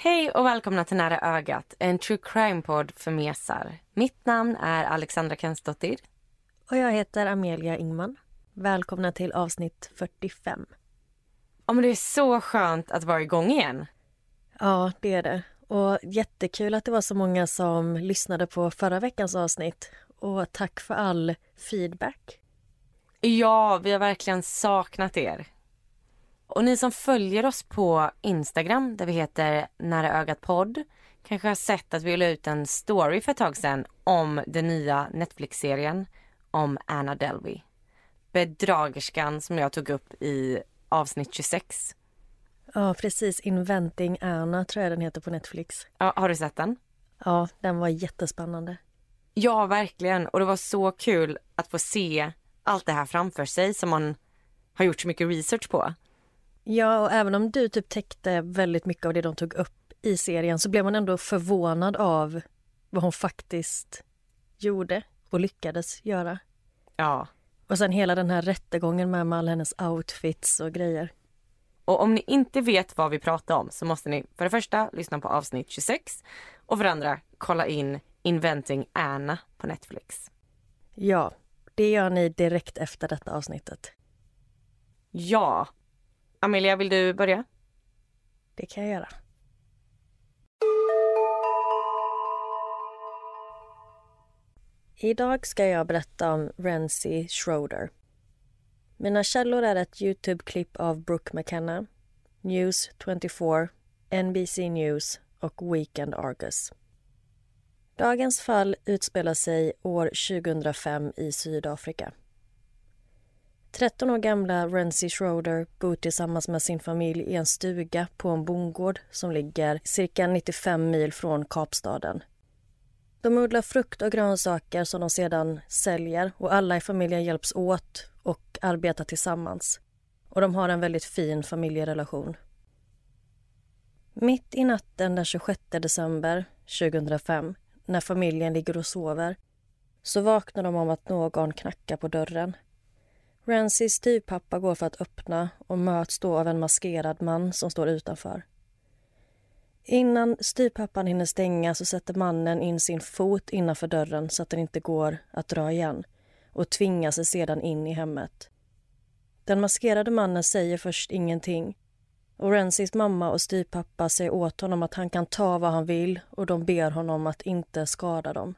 Hej och välkomna till Nära ögat, en true crime-podd för mesar. Mitt namn är Alexandra Kensdottir. Och jag heter Amelia Ingman. Välkomna till avsnitt 45. Ja, men det är så skönt att vara igång igen. Ja, det är det. Och jättekul att det var så många som lyssnade på förra veckans avsnitt. Och tack för all feedback. Ja, vi har verkligen saknat er. Och ni som följer oss på Instagram där vi heter Nära ögat podd kanske har sett att vi la ut en story för ett tag sedan om den nya Netflix-serien om Anna Delvey. Bedragerskan som jag tog upp i avsnitt 26. Ja, precis. Inventing Anna tror jag den heter på Netflix. Ja, har du sett den? Ja, den var jättespännande. Ja, verkligen. Och det var så kul att få se allt det här framför sig som man har gjort så mycket research på. Ja, och även om du typ täckte väldigt mycket av det de tog upp i serien så blev man ändå förvånad av vad hon faktiskt gjorde och lyckades göra. Ja. Och sen hela den här rättegången med, med alla hennes outfits och grejer. Och om ni inte vet vad vi pratar om så måste ni för det första lyssna på avsnitt 26 och för det andra kolla in Inventing Anna på Netflix. Ja, det gör ni direkt efter detta avsnittet. Ja. Amelia, vill du börja? Det kan jag göra. Idag ska jag berätta om Renzi Schroeder. Mina källor är ett Youtube-klipp av Brooke McKenna, News 24, NBC News och Weekend Argus. Dagens fall utspelar sig år 2005 i Sydafrika. 13 år gamla Renzi Schroeder bor tillsammans med sin familj i en stuga på en bondgård som ligger cirka 95 mil från Kapstaden. De odlar frukt och grönsaker som de sedan säljer och alla i familjen hjälps åt och arbetar tillsammans. Och de har en väldigt fin familjerelation. Mitt i natten den 26 december 2005, när familjen ligger och sover, så vaknar de om att någon knackar på dörren. Rancys styvpappa går för att öppna och möts då av en maskerad man som står utanför. Innan styvpappan hinner stänga så sätter mannen in sin fot innanför dörren så att den inte går att dra igen och tvingar sig sedan in i hemmet. Den maskerade mannen säger först ingenting och Renzis mamma och styvpappa säger åt honom att han kan ta vad han vill och de ber honom att inte skada dem.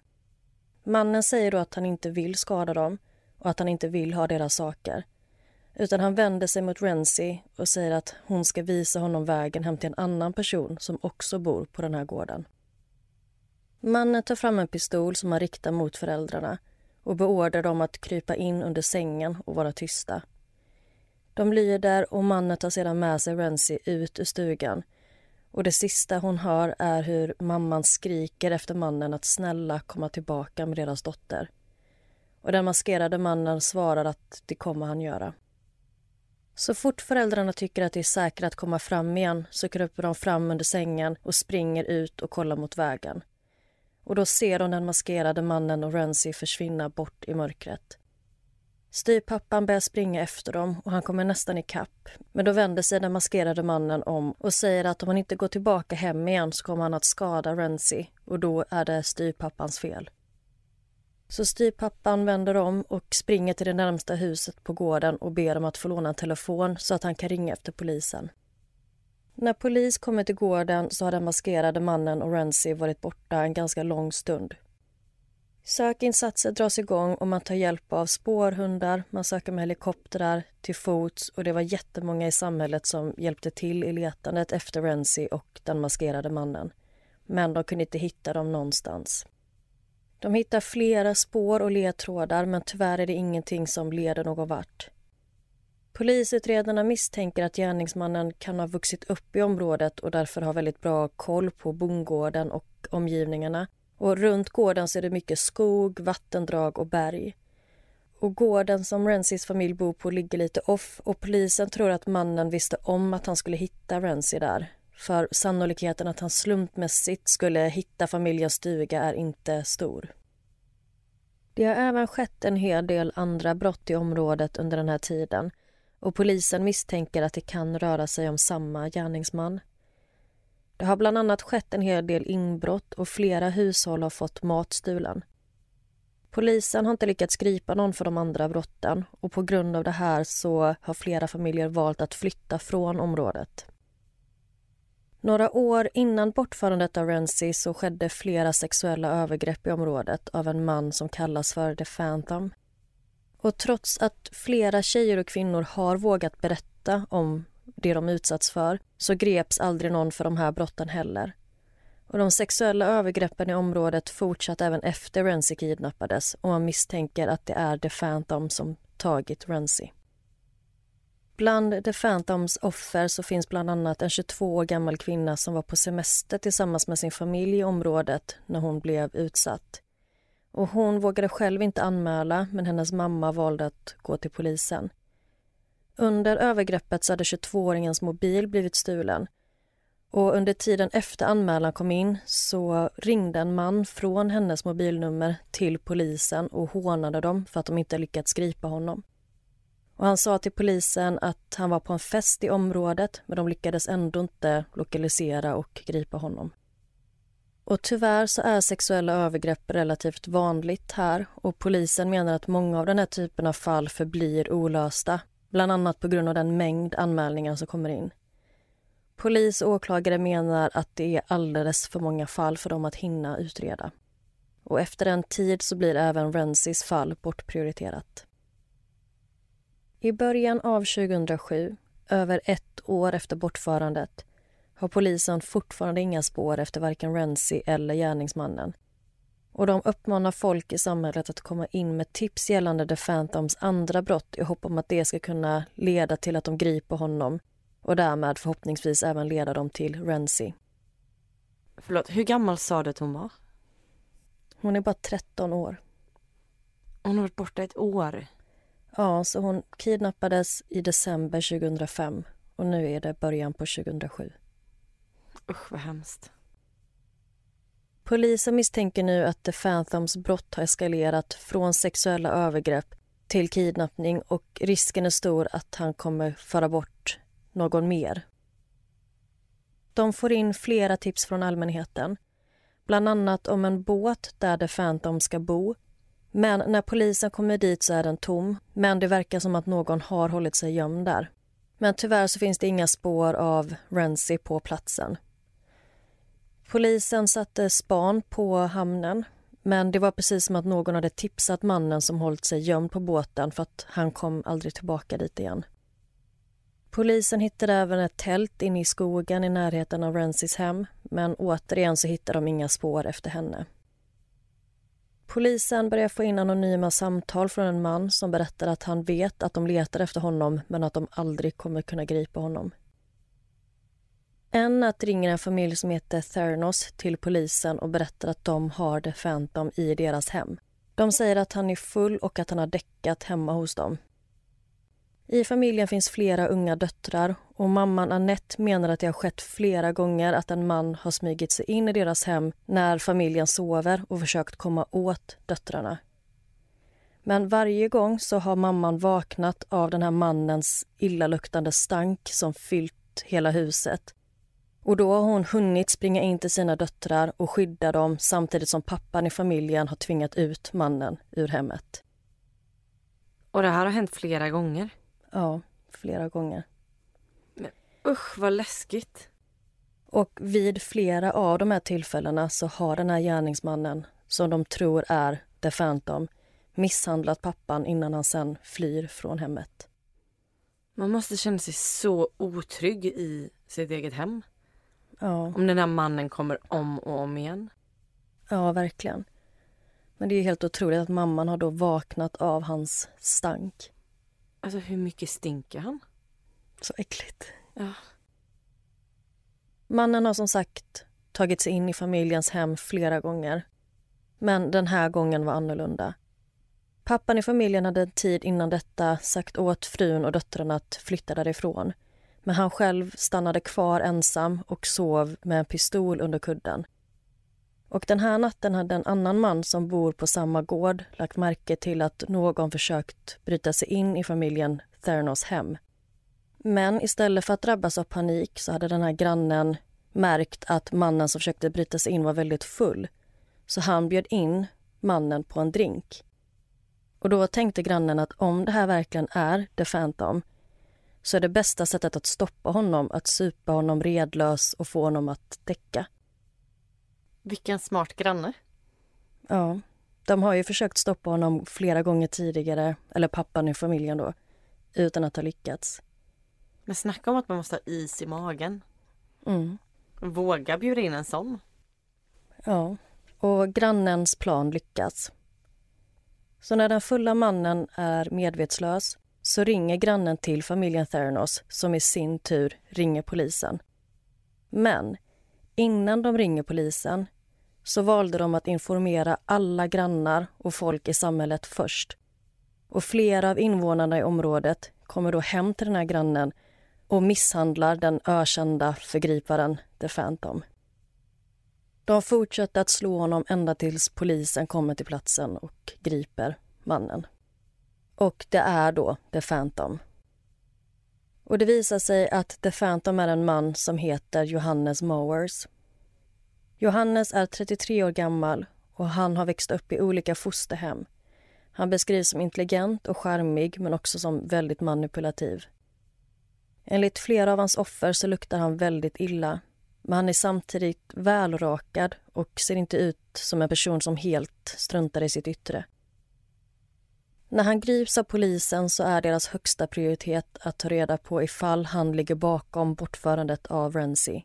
Mannen säger då att han inte vill skada dem och att han inte vill ha deras saker. Utan han vänder sig mot Renzi och säger att hon ska visa honom vägen hem till en annan person som också bor på den här gården. Mannen tar fram en pistol som han riktar mot föräldrarna och beordrar dem att krypa in under sängen och vara tysta. De lyder och mannen tar sedan med sig Renzi ut ur stugan och det sista hon hör är hur mamman skriker efter mannen att snälla komma tillbaka med deras dotter. Och den maskerade mannen svarar att det kommer han göra. Så fort föräldrarna tycker att det är säkert att komma fram igen så kryper de fram under sängen och springer ut och kollar mot vägen. Och då ser de den maskerade mannen och Renzi försvinna bort i mörkret. Styrpappan börjar springa efter dem och han kommer nästan i kapp. Men då vänder sig den maskerade mannen om och säger att om han inte går tillbaka hem igen så kommer han att skada Renzi och då är det styrpappans fel. Så styrpappan vänder om och springer till det närmsta huset på gården och ber om att få låna en telefon så att han kan ringa efter polisen. När polis kommer till gården så har den maskerade mannen och Renzi varit borta en ganska lång stund. Sökinsatser dras igång och man tar hjälp av spårhundar, man söker med helikoptrar till fots och det var jättemånga i samhället som hjälpte till i letandet efter Renzi och den maskerade mannen. Men de kunde inte hitta dem någonstans. De hittar flera spår och ledtrådar men tyvärr är det ingenting som leder någon vart. Polisutredarna misstänker att gärningsmannen kan ha vuxit upp i området och därför har väldigt bra koll på bondgården och omgivningarna. Och runt gården så är det mycket skog, vattendrag och berg. Och gården som Renzis familj bor på ligger lite off och polisen tror att mannen visste om att han skulle hitta Renzi där. För sannolikheten att han slumpmässigt skulle hitta familjens stuga är inte stor. Det har även skett en hel del andra brott i området under den här tiden och polisen misstänker att det kan röra sig om samma gärningsman. Det har bland annat skett en hel del inbrott och flera hushåll har fått mat stulen. Polisen har inte lyckats gripa någon för de andra brotten och på grund av det här så har flera familjer valt att flytta från området. Några år innan bortförandet av Renzi så skedde flera sexuella övergrepp i området av en man som kallas för The Phantom. Och trots att flera tjejer och kvinnor har vågat berätta om det de utsatts för så greps aldrig någon för de här brotten heller. Och de sexuella övergreppen i området fortsatte även efter Renzi kidnappades och man misstänker att det är The Phantom som tagit Renzi. Bland The Phantoms offer så finns bland annat en 22 år gammal kvinna som var på semester tillsammans med sin familj i området när hon blev utsatt. Och hon vågade själv inte anmäla men hennes mamma valde att gå till polisen. Under övergreppet så hade 22-åringens mobil blivit stulen. Och under tiden efter anmälan kom in så ringde en man från hennes mobilnummer till polisen och hånade dem för att de inte lyckats gripa honom. Och han sa till polisen att han var på en fest i området men de lyckades ändå inte lokalisera och gripa honom. Och tyvärr så är sexuella övergrepp relativt vanligt här och polisen menar att många av den här typen av fall förblir olösta bland annat på grund av den mängd anmälningar som kommer in. Polis och åklagare menar att det är alldeles för många fall för dem att hinna utreda. Och efter en tid så blir även Rensis fall bortprioriterat. I början av 2007, över ett år efter bortförandet har polisen fortfarande inga spår efter varken Renzi eller gärningsmannen. Och de uppmanar folk i samhället att komma in med tips gällande The Phantoms andra brott i hopp om att det ska kunna leda till att de griper honom och därmed förhoppningsvis även leda dem till Renzi. Förlåt, hur gammal sa du att hon var? Hon är bara 13 år. Hon har varit borta ett år. Ja, så hon kidnappades i december 2005 och nu är det början på 2007. Usch vad hemskt. Polisen misstänker nu att The Phantoms brott har eskalerat från sexuella övergrepp till kidnappning och risken är stor att han kommer föra bort någon mer. De får in flera tips från allmänheten. Bland annat om en båt där The Phantom ska bo. Men när polisen kommer dit så är den tom. Men det verkar som att någon har hållit sig gömd där. Men tyvärr så finns det inga spår av Renzi på platsen. Polisen satte span på hamnen men det var precis som att någon hade tipsat mannen som hållit sig gömd på båten för att han kom aldrig tillbaka dit igen. Polisen hittade även ett tält inne i skogen i närheten av Renzis hem men återigen så hittade de inga spår efter henne. Polisen börjar få in anonyma samtal från en man som berättar att han vet att de letar efter honom men att de aldrig kommer kunna gripa honom. En natt ringer en familj som heter Theranos till polisen och berättar att de har The Phantom i deras hem. De säger att han är full och att han har däckat hemma hos dem. I familjen finns flera unga döttrar och mamman Annette menar att det har skett flera gånger att en man har smugit sig in i deras hem när familjen sover och försökt komma åt döttrarna. Men varje gång så har mamman vaknat av den här mannens illaluktande stank som fyllt hela huset och då har hon hunnit springa in till sina döttrar och skydda dem samtidigt som pappan i familjen har tvingat ut mannen ur hemmet. Och det här har hänt flera gånger? Ja, flera gånger. Men usch vad läskigt. Och vid flera av de här tillfällena så har den här gärningsmannen, som de tror är The Phantom, misshandlat pappan innan han sen flyr från hemmet. Man måste känna sig så otrygg i sitt eget hem. Ja. Om den här mannen kommer om och om igen. Ja, verkligen. Men det är helt otroligt att mamman har då vaknat av hans stank. Alltså hur mycket stinker han? Så äckligt. Ja. Mannen har som sagt tagit sig in i familjens hem flera gånger. Men den här gången var annorlunda. Pappan i familjen hade en tid innan detta sagt åt frun och döttrarna att flytta därifrån. Men han själv stannade kvar ensam och sov med en pistol under kudden. Och den här natten hade en annan man som bor på samma gård lagt märke till att någon försökt bryta sig in i familjen Theranos hem. Men istället för att drabbas av panik så hade den här grannen märkt att mannen som försökte bryta sig in var väldigt full. Så han bjöd in mannen på en drink. Och då tänkte grannen att om det här verkligen är The Phantom så är det bästa sättet att stoppa honom att supa honom redlös och få honom att däcka. Vilken smart granne. Ja, de har ju försökt stoppa honom flera gånger tidigare, eller pappan i familjen då, utan att ha lyckats. Men snacka om att man måste ha is i magen. Mm. Våga bjuda in en sån. Ja, och grannens plan lyckas. Så när den fulla mannen är medvetslös så ringer grannen till familjen Theranos som i sin tur ringer polisen. Men innan de ringer polisen så valde de att informera alla grannar och folk i samhället först. Och flera av invånarna i området kommer då hem till den här grannen och misshandlar den ökända förgriparen The Phantom. De fortsätter att slå honom ända tills polisen kommer till platsen och griper mannen. Och det är då The Phantom. Och det visar sig att The Phantom är en man som heter Johannes Mowers. Johannes är 33 år gammal och han har växt upp i olika fosterhem. Han beskrivs som intelligent och charmig men också som väldigt manipulativ. Enligt flera av hans offer så luktar han väldigt illa men han är samtidigt välrakad och ser inte ut som en person som helt struntar i sitt yttre. När han grips av polisen så är deras högsta prioritet att ta reda på ifall han ligger bakom bortförandet av Renzi.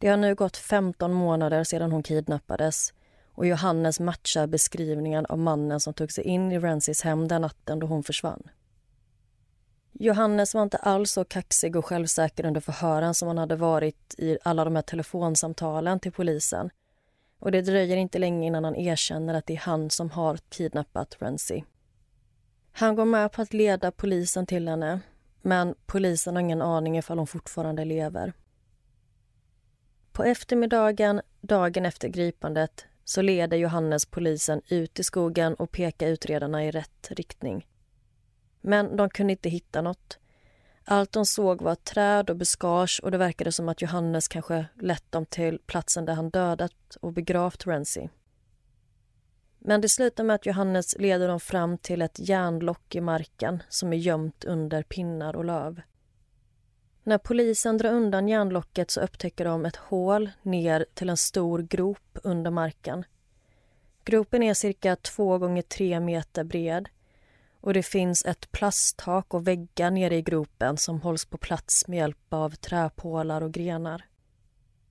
Det har nu gått 15 månader sedan hon kidnappades och Johannes matchar beskrivningen av mannen som tog sig in i Rensis hem den natten då hon försvann. Johannes var inte alls så kaxig och självsäker under förhören som han hade varit i alla de här telefonsamtalen till polisen. Och det dröjer inte länge innan han erkänner att det är han som har kidnappat Renzi. Han går med på att leda polisen till henne men polisen har ingen aning ifall hon fortfarande lever. På eftermiddagen, dagen efter gripandet, så leder Johannes polisen ut i skogen och pekar utredarna i rätt riktning. Men de kunde inte hitta något. Allt de såg var träd och buskage och det verkade som att Johannes kanske lett dem till platsen där han dödat och begravt Renzi. Men det slutar med att Johannes leder dem fram till ett järnlock i marken som är gömt under pinnar och löv. När polisen drar undan järnlocket så upptäcker de ett hål ner till en stor grop under marken. Gropen är cirka två gånger tre meter bred och det finns ett plasttak och väggar nere i gropen som hålls på plats med hjälp av träpålar och grenar.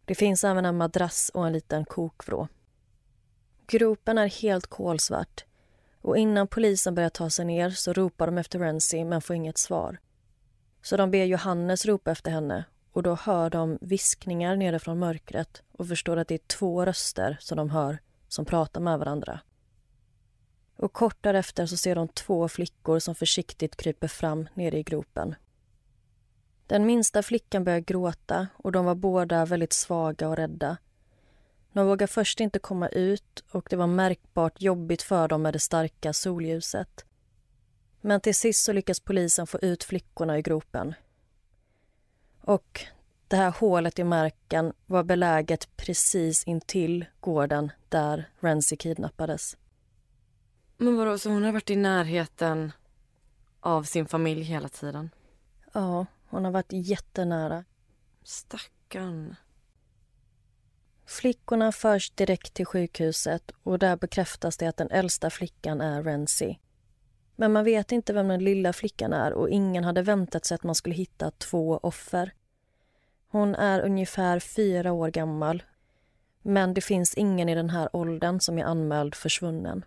Det finns även en madrass och en liten kokvrå. Gropen är helt kolsvart och innan polisen börjar ta sig ner så ropar de efter Renzi men får inget svar. Så de ber Johannes ropa efter henne och då hör de viskningar nere från mörkret och förstår att det är två röster som de hör som pratar med varandra. Och kort därefter så ser de två flickor som försiktigt kryper fram nere i gropen. Den minsta flickan börjar gråta och de var båda väldigt svaga och rädda. De vågar först inte komma ut och det var märkbart jobbigt för dem med det starka solljuset. Men till sist så lyckas polisen få ut flickorna i gropen. Och det här hålet i marken var beläget precis intill gården där Renzi kidnappades. Men vadå, så hon har varit i närheten av sin familj hela tiden? Ja, hon har varit jättenära. Stackarn. Flickorna förs direkt till sjukhuset och där bekräftas det att den äldsta flickan är Renzi. Men man vet inte vem den lilla flickan är och ingen hade väntat sig att man skulle hitta två offer. Hon är ungefär fyra år gammal. Men det finns ingen i den här åldern som är anmäld försvunnen.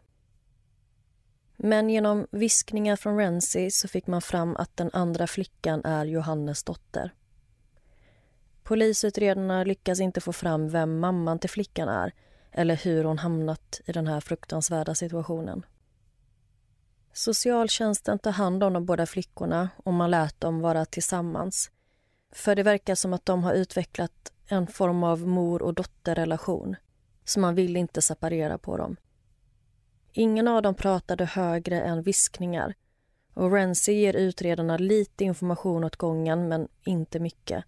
Men genom viskningar från Renzi så fick man fram att den andra flickan är Johannes dotter. Polisutredarna lyckas inte få fram vem mamman till flickan är eller hur hon hamnat i den här fruktansvärda situationen. Socialtjänsten tar hand om de båda flickorna och man lät dem vara tillsammans. För det verkar som att de har utvecklat en form av mor och dotterrelation. Så man vill inte separera på dem. Ingen av dem pratade högre än viskningar. Och Renzi ger utredarna lite information åt gången, men inte mycket.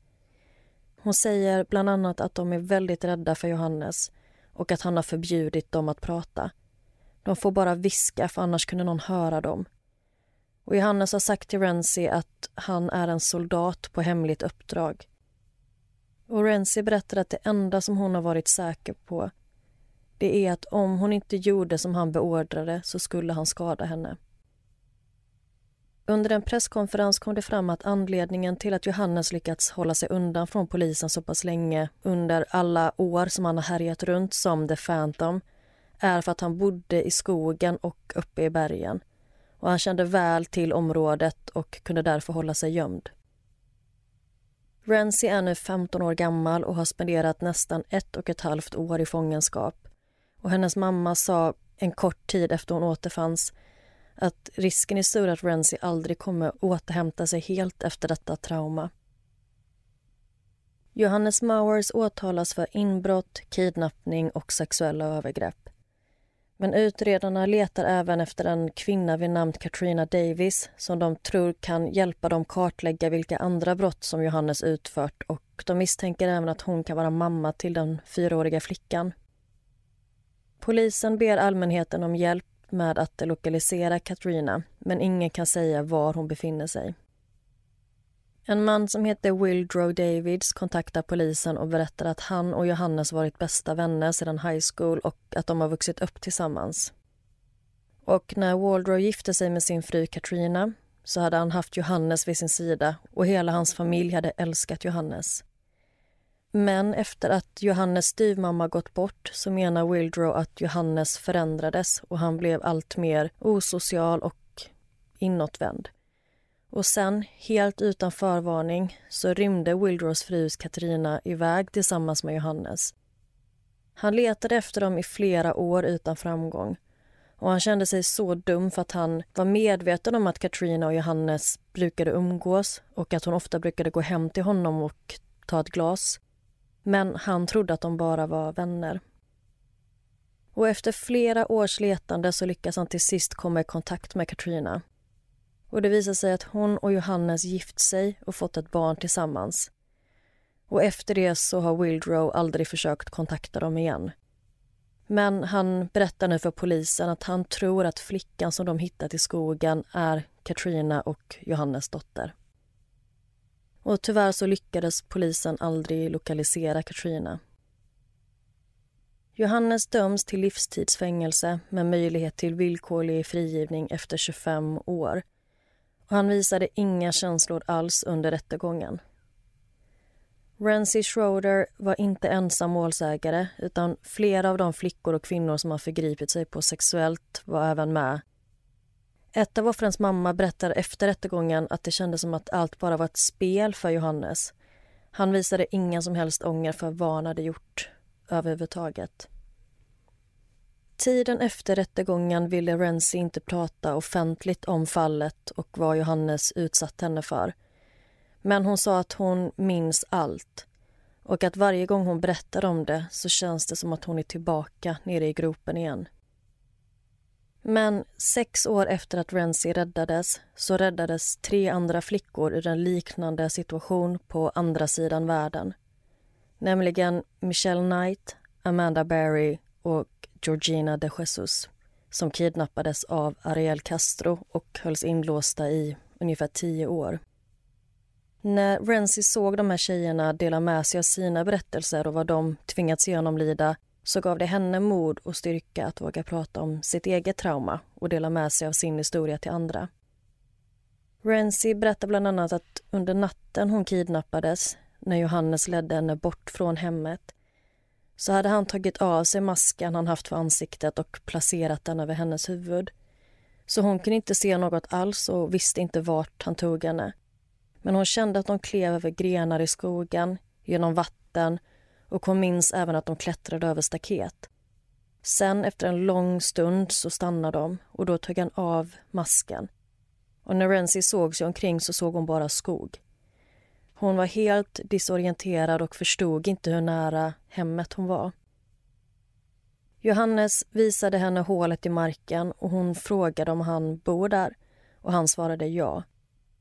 Hon säger bland annat att de är väldigt rädda för Johannes och att han har förbjudit dem att prata. De får bara viska, för annars kunde någon höra dem. Och Johannes har sagt till Renzi att han är en soldat på hemligt uppdrag. Och Renzi berättar att det enda som hon har varit säker på det är att om hon inte gjorde som han beordrade så skulle han skada henne. Under en presskonferens kom det fram att anledningen till att Johannes lyckats hålla sig undan från polisen så pass länge under alla år som han har härjat runt som The Phantom är för att han bodde i skogen och uppe i bergen. Och Han kände väl till området och kunde därför hålla sig gömd. Renzi är nu 15 år gammal och har spenderat nästan ett och ett halvt år i fångenskap. Och hennes mamma sa en kort tid efter hon återfanns att risken är stor att Renzi aldrig kommer återhämta sig helt efter detta trauma. Johannes Mowers åtalas för inbrott, kidnappning och sexuella övergrepp. Men utredarna letar även efter en kvinna vid namn Katrina Davis som de tror kan hjälpa dem kartlägga vilka andra brott som Johannes utfört och de misstänker även att hon kan vara mamma till den fyraåriga flickan. Polisen ber allmänheten om hjälp med att lokalisera Katrina men ingen kan säga var hon befinner sig. En man som heter Wildrow Davids kontaktar polisen och berättar att han och Johannes varit bästa vänner sedan high school och att de har vuxit upp tillsammans. Och när Waldrow gifte sig med sin fru Katrina så hade han haft Johannes vid sin sida och hela hans familj hade älskat Johannes. Men efter att Johannes styvmamma gått bort så menar Wildrow att Johannes förändrades och han blev allt mer osocial och inåtvänd. Och sen, helt utan förvarning, så rymde Wildrows frus Katarina iväg tillsammans med Johannes. Han letade efter dem i flera år utan framgång. Och Han kände sig så dum för att han var medveten om att Katrina och Johannes brukade umgås och att hon ofta brukade gå hem till honom och ta ett glas. Men han trodde att de bara var vänner. Och efter flera års letande så lyckas han till sist komma i kontakt med Katrina. Och det visar sig att hon och Johannes gift sig och fått ett barn tillsammans. Och efter det så har Wildrow aldrig försökt kontakta dem igen. Men han berättar nu för polisen att han tror att flickan som de hittat i skogen är Katrina och Johannes dotter. Och tyvärr så lyckades polisen aldrig lokalisera Katrina. Johannes döms till livstidsfängelse med möjlighet till villkorlig frigivning efter 25 år. Och han visade inga känslor alls under rättegången. Renzi Schroeder var inte ensam målsägare utan flera av de flickor och kvinnor som har förgripit sig på sexuellt var även med ett av offrens mamma berättar efter rättegången att det kändes som att allt bara var ett spel för Johannes. Han visade ingen som helst ånger för vad han hade gjort överhuvudtaget. Tiden efter rättegången ville Renzi inte prata offentligt om fallet och vad Johannes utsatt henne för. Men hon sa att hon minns allt och att varje gång hon berättar om det så känns det som att hon är tillbaka nere i gropen igen. Men sex år efter att Renzi räddades så räddades tre andra flickor ur en liknande situation på andra sidan världen. Nämligen Michelle Knight, Amanda Berry och Georgina de Jesus som kidnappades av Ariel Castro och hölls inlåsta i ungefär tio år. När Renzi såg de här tjejerna dela med sig av sina berättelser och vad de tvingats genomlida så gav det henne mod och styrka att våga prata om sitt eget trauma och dela med sig av sin historia till andra. Renzi berättar bland annat att under natten hon kidnappades när Johannes ledde henne bort från hemmet så hade han tagit av sig masken han haft för ansiktet och placerat den över hennes huvud. Så hon kunde inte se något alls och visste inte vart han tog henne. Men hon kände att de klev över grenar i skogen, genom vatten och hon minns även att de klättrade över staket. Sen efter en lång stund så stannade de och då tog han av masken. Och när Renzi såg sig omkring så såg hon bara skog. Hon var helt disorienterad och förstod inte hur nära hemmet hon var. Johannes visade henne hålet i marken och hon frågade om han bor där och han svarade ja.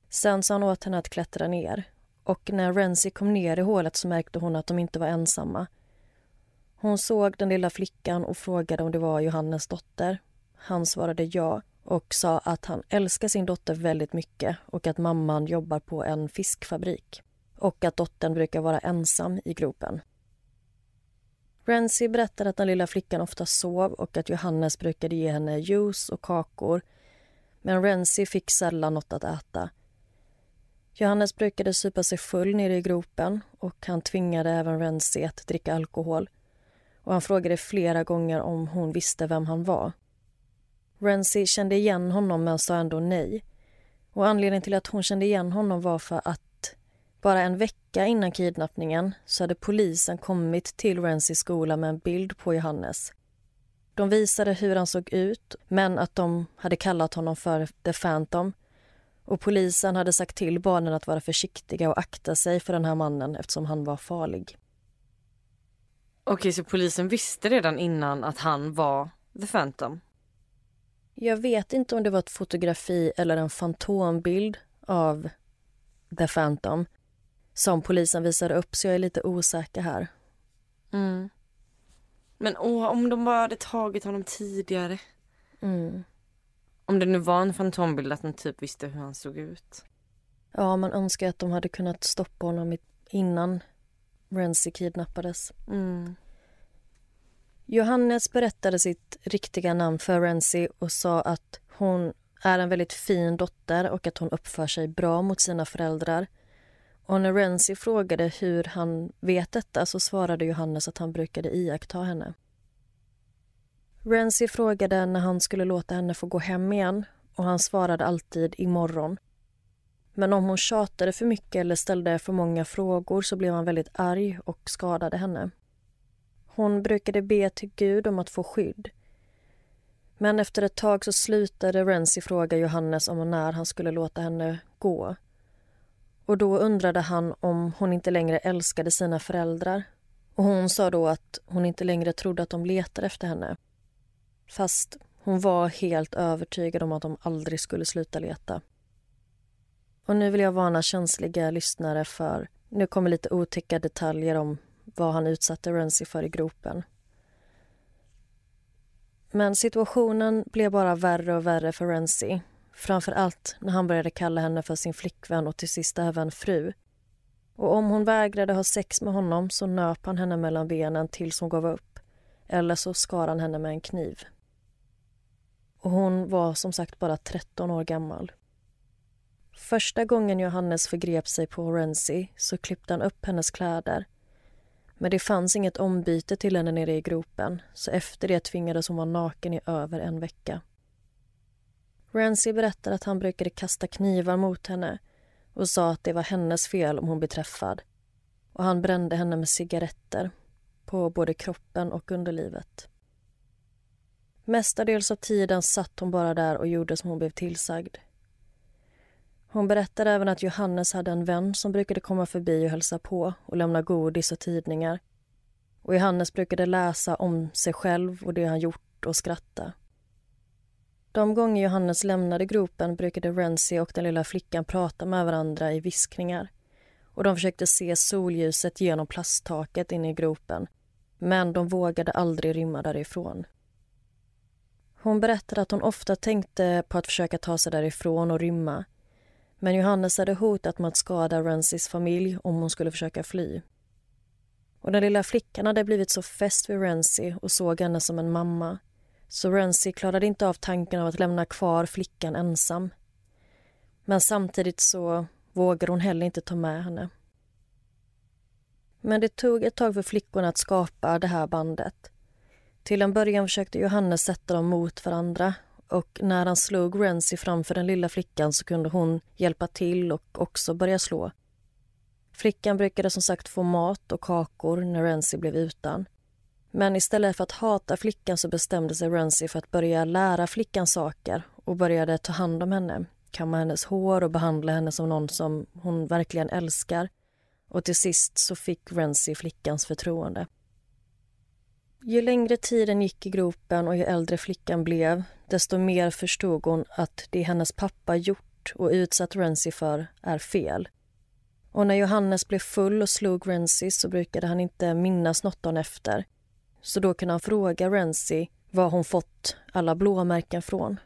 Sen sa han åt henne att klättra ner och när Renzi kom ner i hålet så märkte hon att de inte var ensamma. Hon såg den lilla flickan och frågade om det var Johannes dotter. Han svarade ja och sa att han älskar sin dotter väldigt mycket och att mamman jobbar på en fiskfabrik och att dottern brukar vara ensam i gropen. Renzi berättade att den lilla flickan ofta sov och att Johannes brukade ge henne juice och kakor men Renzi fick sällan något att äta. Johannes brukade supa sig full nere i gropen och han tvingade även Renzi att dricka alkohol. Och han frågade flera gånger om hon visste vem han var. Renzi kände igen honom men sa ändå nej. Och anledningen till att hon kände igen honom var för att bara en vecka innan kidnappningen så hade polisen kommit till Renzis skola med en bild på Johannes. De visade hur han såg ut, men att de hade kallat honom för The Phantom och polisen hade sagt till barnen att vara försiktiga och akta sig för den här mannen eftersom han var farlig. Okej, så polisen visste redan innan att han var The Phantom? Jag vet inte om det var ett fotografi eller en fantombild av The Phantom som polisen visade upp, så jag är lite osäker här. Mm. Men åh, om de bara hade tagit honom tidigare. Mm. Om det nu var en fantombild, att de typ visste hur han såg ut. Ja, man önskar att de hade kunnat stoppa honom innan Renzi kidnappades. Mm. Johannes berättade sitt riktiga namn för Renzi och sa att hon är en väldigt fin dotter och att hon uppför sig bra mot sina föräldrar. Och när Renzi frågade hur han vet detta så svarade Johannes att han brukade iaktta henne. Renzi frågade när han skulle låta henne få gå hem igen och han svarade alltid imorgon. Men om hon tjatade för mycket eller ställde för många frågor så blev han väldigt arg och skadade henne. Hon brukade be till Gud om att få skydd. Men efter ett tag så slutade Renzi fråga Johannes om och när han skulle låta henne gå. Och då undrade han om hon inte längre älskade sina föräldrar. Och hon sa då att hon inte längre trodde att de letade efter henne. Fast hon var helt övertygad om att de aldrig skulle sluta leta. Och nu vill jag varna känsliga lyssnare för nu kommer lite otäcka detaljer om vad han utsatte Renzi för i gropen. Men situationen blev bara värre och värre för Renzi. Framför allt när han började kalla henne för sin flickvän och till sist även fru. Och om hon vägrade ha sex med honom så nöp han henne mellan benen tills hon gav upp. Eller så skar han henne med en kniv. Och hon var som sagt bara 13 år gammal. Första gången Johannes förgrep sig på Renzi så klippte han upp hennes kläder. Men det fanns inget ombyte till henne nere i gropen så efter det tvingades hon vara naken i över en vecka. Ramsey berättade att han brukade kasta knivar mot henne och sa att det var hennes fel om hon blev träffad. Och han brände henne med cigaretter på både kroppen och underlivet. Mestadels av tiden satt hon bara där och gjorde som hon blev tillsagd. Hon berättade även att Johannes hade en vän som brukade komma förbi och hälsa på och lämna godis och tidningar. Och Johannes brukade läsa om sig själv och det han gjort och skratta. De gånger Johannes lämnade gropen brukade Renzi och den lilla flickan prata med varandra i viskningar och de försökte se solljuset genom plasttaket inne i gropen men de vågade aldrig rymma därifrån. Hon berättade att hon ofta tänkte på att försöka ta sig därifrån och rymma men Johannes hade hotat med att skada Rensis familj om hon skulle försöka fly. Och den lilla flickan hade blivit så fäst vid Renzi och såg henne som en mamma så Renzi klarade inte av tanken av att lämna kvar flickan ensam. Men samtidigt så vågade hon heller inte ta med henne. Men det tog ett tag för flickorna att skapa det här bandet. Till en början försökte Johannes sätta dem mot varandra och när han slog Renzi framför den lilla flickan så kunde hon hjälpa till och också börja slå. Flickan brukade som sagt få mat och kakor när Renzi blev utan. Men istället för att hata flickan så bestämde sig Renzi för att börja lära flickan saker och började ta hand om henne, kamma hennes hår och behandla henne som någon som hon verkligen älskar. Och till sist så fick Renzi flickans förtroende. Ju längre tiden gick i gropen och ju äldre flickan blev desto mer förstod hon att det hennes pappa gjort och utsatt Renzi för är fel. Och när Johannes blev full och slog Renzi så brukade han inte minnas något dagen efter. Så då kunde han fråga Renzi var hon fått alla blåmärken från.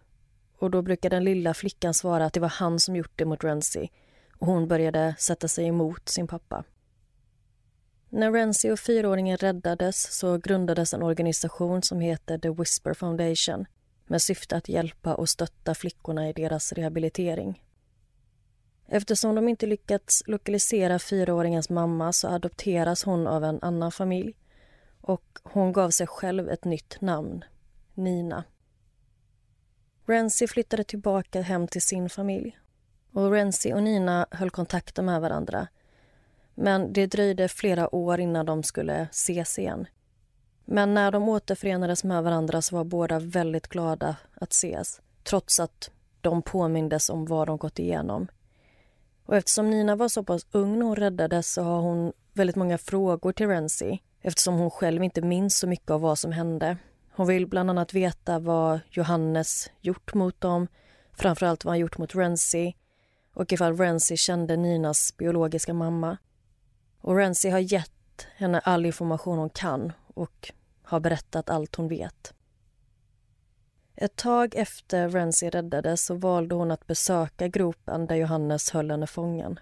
Och då brukade den lilla flickan svara att det var han som gjort det mot Renzi och hon började sätta sig emot sin pappa. När Renzi och fyraåringen räddades så grundades en organisation som heter The Whisper Foundation med syfte att hjälpa och stötta flickorna i deras rehabilitering. Eftersom de inte lyckats lokalisera fyraåringens mamma så adopteras hon av en annan familj och hon gav sig själv ett nytt namn, Nina. Renzi flyttade tillbaka hem till sin familj och Renzi och Nina höll kontakten med varandra. Men det dröjde flera år innan de skulle ses igen. Men när de återförenades med varandra så var båda väldigt glada att ses trots att de påmindes om vad de gått igenom. Och eftersom Nina var så pass ung när hon räddades så har hon väldigt många frågor till Renzi eftersom hon själv inte minns så mycket av vad som hände. Hon vill bland annat veta vad Johannes gjort mot dem, framförallt vad han gjort mot Renzi och ifall Renzi kände Ninas biologiska mamma. Och Renzi har gett henne all information hon kan och har berättat allt hon vet. Ett tag efter Renzi räddades så valde hon att besöka gropen där Johannes höll henne fången.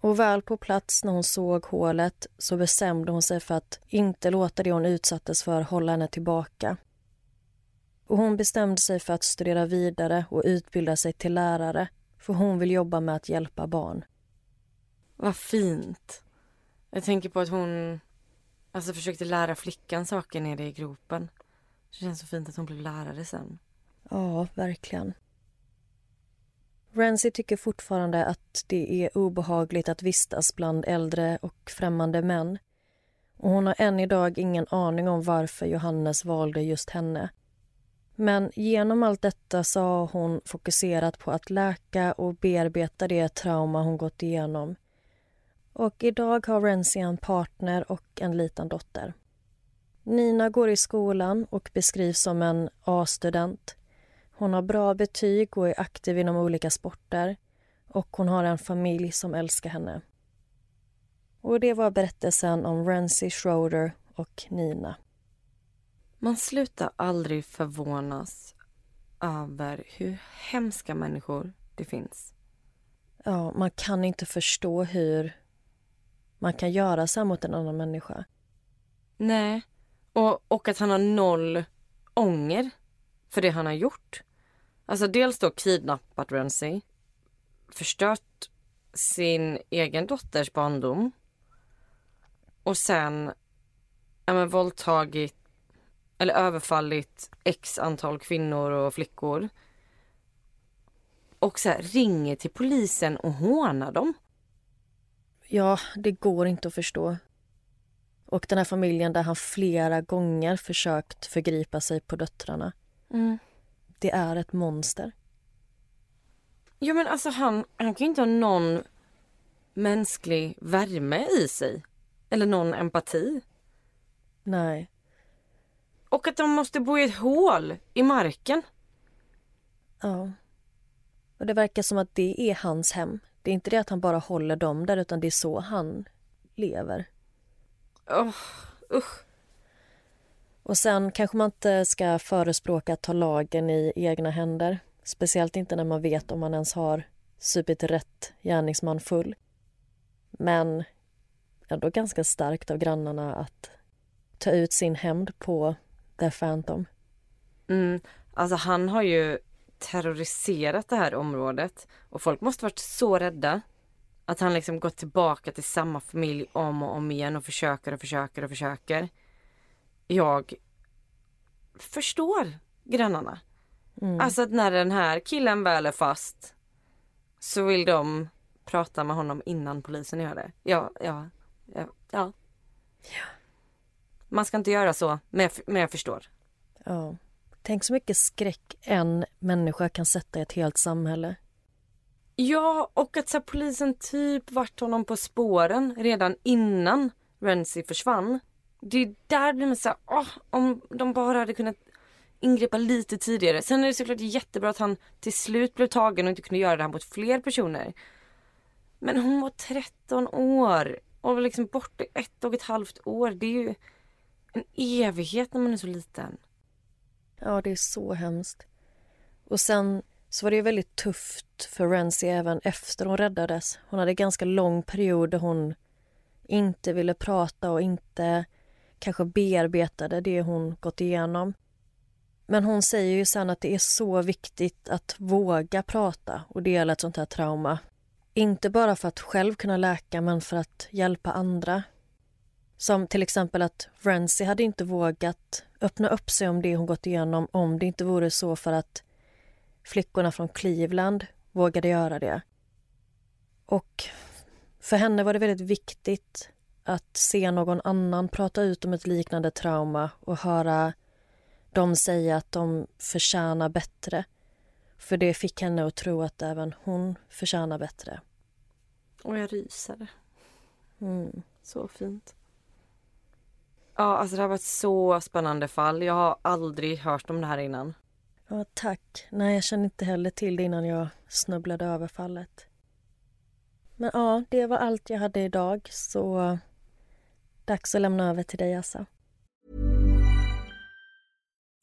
Och väl på plats när hon såg hålet så bestämde hon sig för att inte låta det hon utsattes för hålla henne tillbaka. Och hon bestämde sig för att studera vidare och utbilda sig till lärare för hon vill jobba med att hjälpa barn. Vad fint. Jag tänker på att hon alltså, försökte lära flickan saker nere i gropen. Det känns så fint att hon blev lärare sen. Ja, verkligen. Renzi tycker fortfarande att det är obehagligt att vistas bland äldre och främmande män. Och hon har än idag ingen aning om varför Johannes valde just henne. Men genom allt detta så har hon fokuserat på att läka och bearbeta det trauma hon gått igenom. Och idag har Renzi en partner och en liten dotter. Nina går i skolan och beskrivs som en A-student. Hon har bra betyg och är aktiv inom olika sporter och hon har en familj som älskar henne. Och det var berättelsen om Renzi Schroeder och Nina. Man slutar aldrig förvånas över hur hemska människor det finns. Ja, man kan inte förstå hur man kan göra så här mot en annan människa. Nej, och, och att han har noll ånger för det han har gjort. Alltså dels då kidnappat Renzi, förstört sin egen dotters barndom och sen ja, men, våldtagit eller överfallit x antal kvinnor och flickor. Och så här, ringer till polisen och hånar dem. Ja, det går inte att förstå. Och den här familjen där han flera gånger försökt förgripa sig på döttrarna. Mm. Det är ett monster. Ja men alltså han, han kan ju inte ha någon mänsklig värme i sig. Eller någon empati. Nej. Och att de måste bo i ett hål i marken. Ja. Och det verkar som att det är hans hem. Det är inte det att han bara håller dem där utan det är så han lever. Oh, usch. Och sen kanske man inte ska förespråka att ta lagen i egna händer. Speciellt inte när man vet om man ens har supit rätt gärningsman full. Men ändå ganska starkt av grannarna att ta ut sin hämnd på The Phantom. Mm. Alltså han har ju terroriserat det här området och folk måste varit så rädda. Att han liksom gått tillbaka till samma familj om och om igen och försöker och försöker och försöker. Jag förstår grannarna. Mm. Alltså att när den här killen väl är fast så vill de prata med honom innan polisen gör det. Ja, ja, ja. ja. Man ska inte göra så, men jag, men jag förstår. Ja. Tänk så mycket skräck en människa kan sätta i ett helt samhälle. Ja, och att så här, polisen typ vart honom på spåren redan innan Renzi försvann. Det är där blir man så här, åh, om de bara hade kunnat ingripa lite tidigare. Sen är det såklart jättebra att han till slut blev tagen och inte kunde göra det här mot fler personer. Men hon var 13 år och var liksom borta i ett och ett halvt år. Det är ju en evighet när man är så liten. Ja, det är så hemskt. Och sen så var det ju väldigt tufft för Renzi även efter hon räddades. Hon hade en ganska lång period där hon inte ville prata och inte kanske bearbetade det hon gått igenom. Men hon säger ju sen att det är så viktigt att våga prata och dela ett sånt här trauma. Inte bara för att själv kunna läka, men för att hjälpa andra. Som till exempel att Renzi hade inte vågat öppna upp sig om det hon gått igenom om det inte vore så för att flickorna från Cleveland vågade göra det. Och för henne var det väldigt viktigt att se någon annan prata ut om ett liknande trauma och höra dem säga att de förtjänar bättre. För det fick henne att tro att även hon förtjänar bättre. Och jag ryser. Mm. Så fint. Ja, alltså det här var ett så spännande fall. Jag har aldrig hört om det här innan. Ja, tack. Nej, jag kände inte heller till det innan jag snubblade över fallet. Men ja, det var allt jag hade idag, så dags att lämna över till dig, Assa.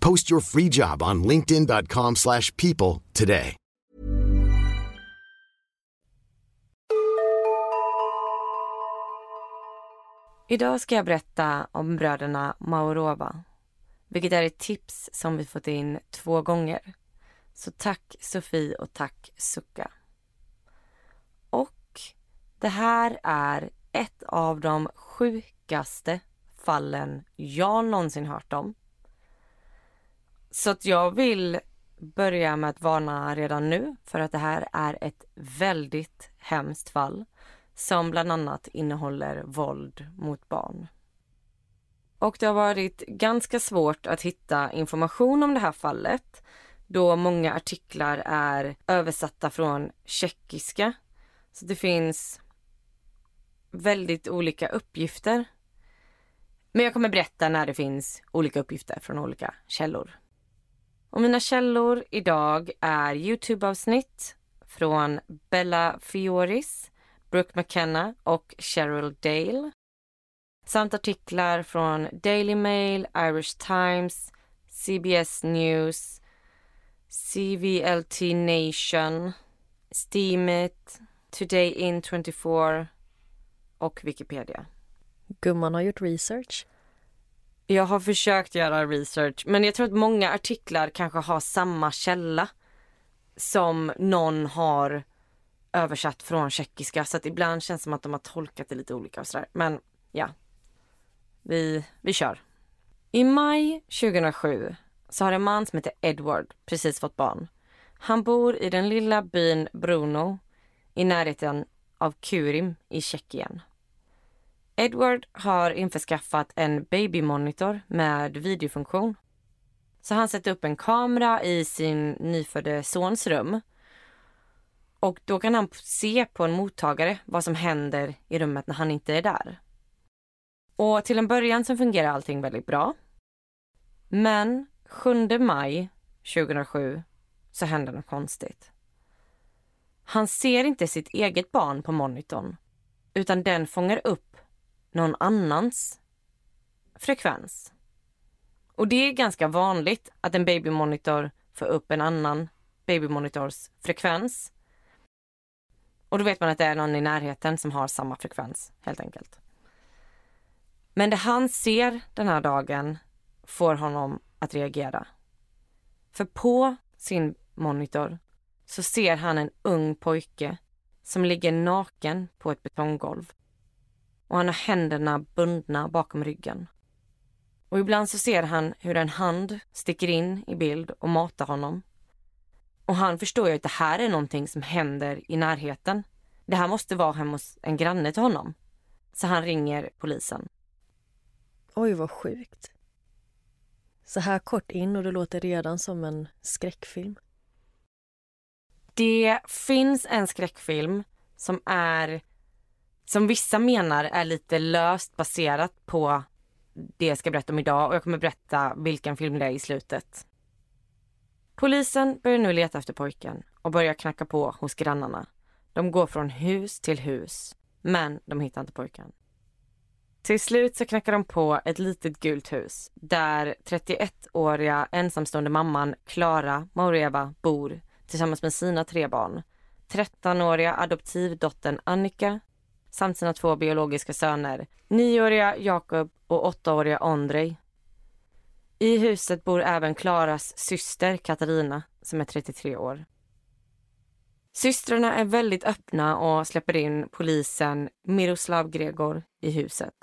Post your free job on linkedin.com slash people today. Idag ska jag berätta om bröderna Maurova. Vilket är ett tips som vi fått in två gånger. Så tack Sofie och tack Sucka. Och det här är ett av de sjukaste fallen jag någonsin hört om. Så att jag vill börja med att varna redan nu för att det här är ett väldigt hemskt fall som bland annat innehåller våld mot barn. Och det har varit ganska svårt att hitta information om det här fallet då många artiklar är översatta från tjeckiska. Så det finns väldigt olika uppgifter. Men jag kommer berätta när det finns olika uppgifter från olika källor. Och mina källor idag är Youtube-avsnitt från Bella Fioris, Brooke McKenna och Cheryl Dale. Samt artiklar från Daily Mail, Irish Times, CBS News, CVLT Nation, Steamit, Today in 24 och Wikipedia. Gumman har gjort research. Jag har försökt göra research men jag tror att många artiklar kanske har samma källa som någon har översatt från tjeckiska så att ibland känns det som att de har tolkat det lite olika och sådär. Men ja, vi, vi kör. I maj 2007 så har en man som heter Edward precis fått barn. Han bor i den lilla byn Bruno i närheten av Kurim i Tjeckien. Edward har införskaffat en babymonitor med videofunktion. Så han sätter upp en kamera i sin nyfödde sons rum. Och då kan han se på en mottagare vad som händer i rummet när han inte är där. Och till en början så fungerar allting väldigt bra. Men 7 maj 2007 så händer något konstigt. Han ser inte sitt eget barn på monitorn utan den fångar upp någon annans frekvens. Och det är ganska vanligt att en babymonitor får upp en annan babymonitors frekvens. Och då vet man att det är någon i närheten som har samma frekvens helt enkelt. Men det han ser den här dagen får honom att reagera. För på sin monitor så ser han en ung pojke som ligger naken på ett betonggolv. Och han har händerna bundna bakom ryggen. Och ibland så ser han hur en hand sticker in i bild och matar honom. Och han förstår ju att det här är någonting som händer i närheten. Det här måste vara hemma hos en granne till honom. Så han ringer polisen. Oj, vad sjukt. Så här kort in och det låter redan som en skräckfilm. Det finns en skräckfilm som är som vissa menar är lite löst baserat på det jag ska berätta om idag och jag kommer berätta vilken film det är i slutet. Polisen börjar nu leta efter pojken och börjar knacka på hos grannarna. De går från hus till hus, men de hittar inte pojken. Till slut så knackar de på ett litet gult hus där 31-åriga ensamstående mamman Klara Maureva bor tillsammans med sina tre barn. 13-åriga adoptivdottern Annika samt sina två biologiska söner, nioåriga Jakob och åttaåriga Andrej. I huset bor även Klaras syster Katarina som är 33 år. Systrarna är väldigt öppna och släpper in polisen Miroslav Gregor i huset.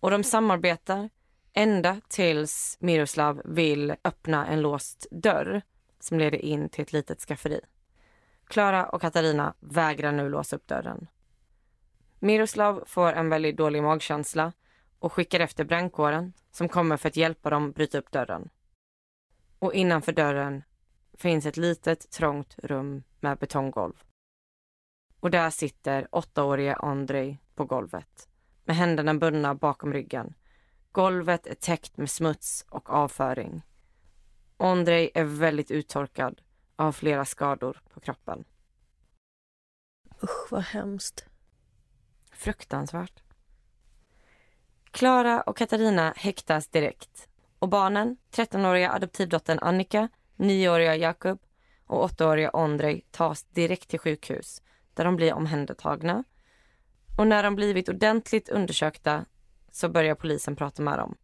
Och de samarbetar ända tills Miroslav vill öppna en låst dörr som leder in till ett litet skafferi. Klara och Katarina vägrar nu låsa upp dörren. Miroslav får en väldigt dålig magkänsla och skickar efter brandkåren som kommer för att hjälpa dem bryta upp dörren. Och innanför dörren finns ett litet trångt rum med betonggolv. Och där sitter åttaårige Andrei på golvet med händerna bundna bakom ryggen. Golvet är täckt med smuts och avföring. Andrei är väldigt uttorkad och har flera skador på kroppen. Usch, vad hemskt. Fruktansvärt. Klara och Katarina häktas direkt och barnen, 13-åriga adoptivdottern Annika, 9-åriga Jakob och 8-åriga Ondrej tas direkt till sjukhus där de blir omhändertagna. Och när de blivit ordentligt undersökta så börjar polisen prata med dem.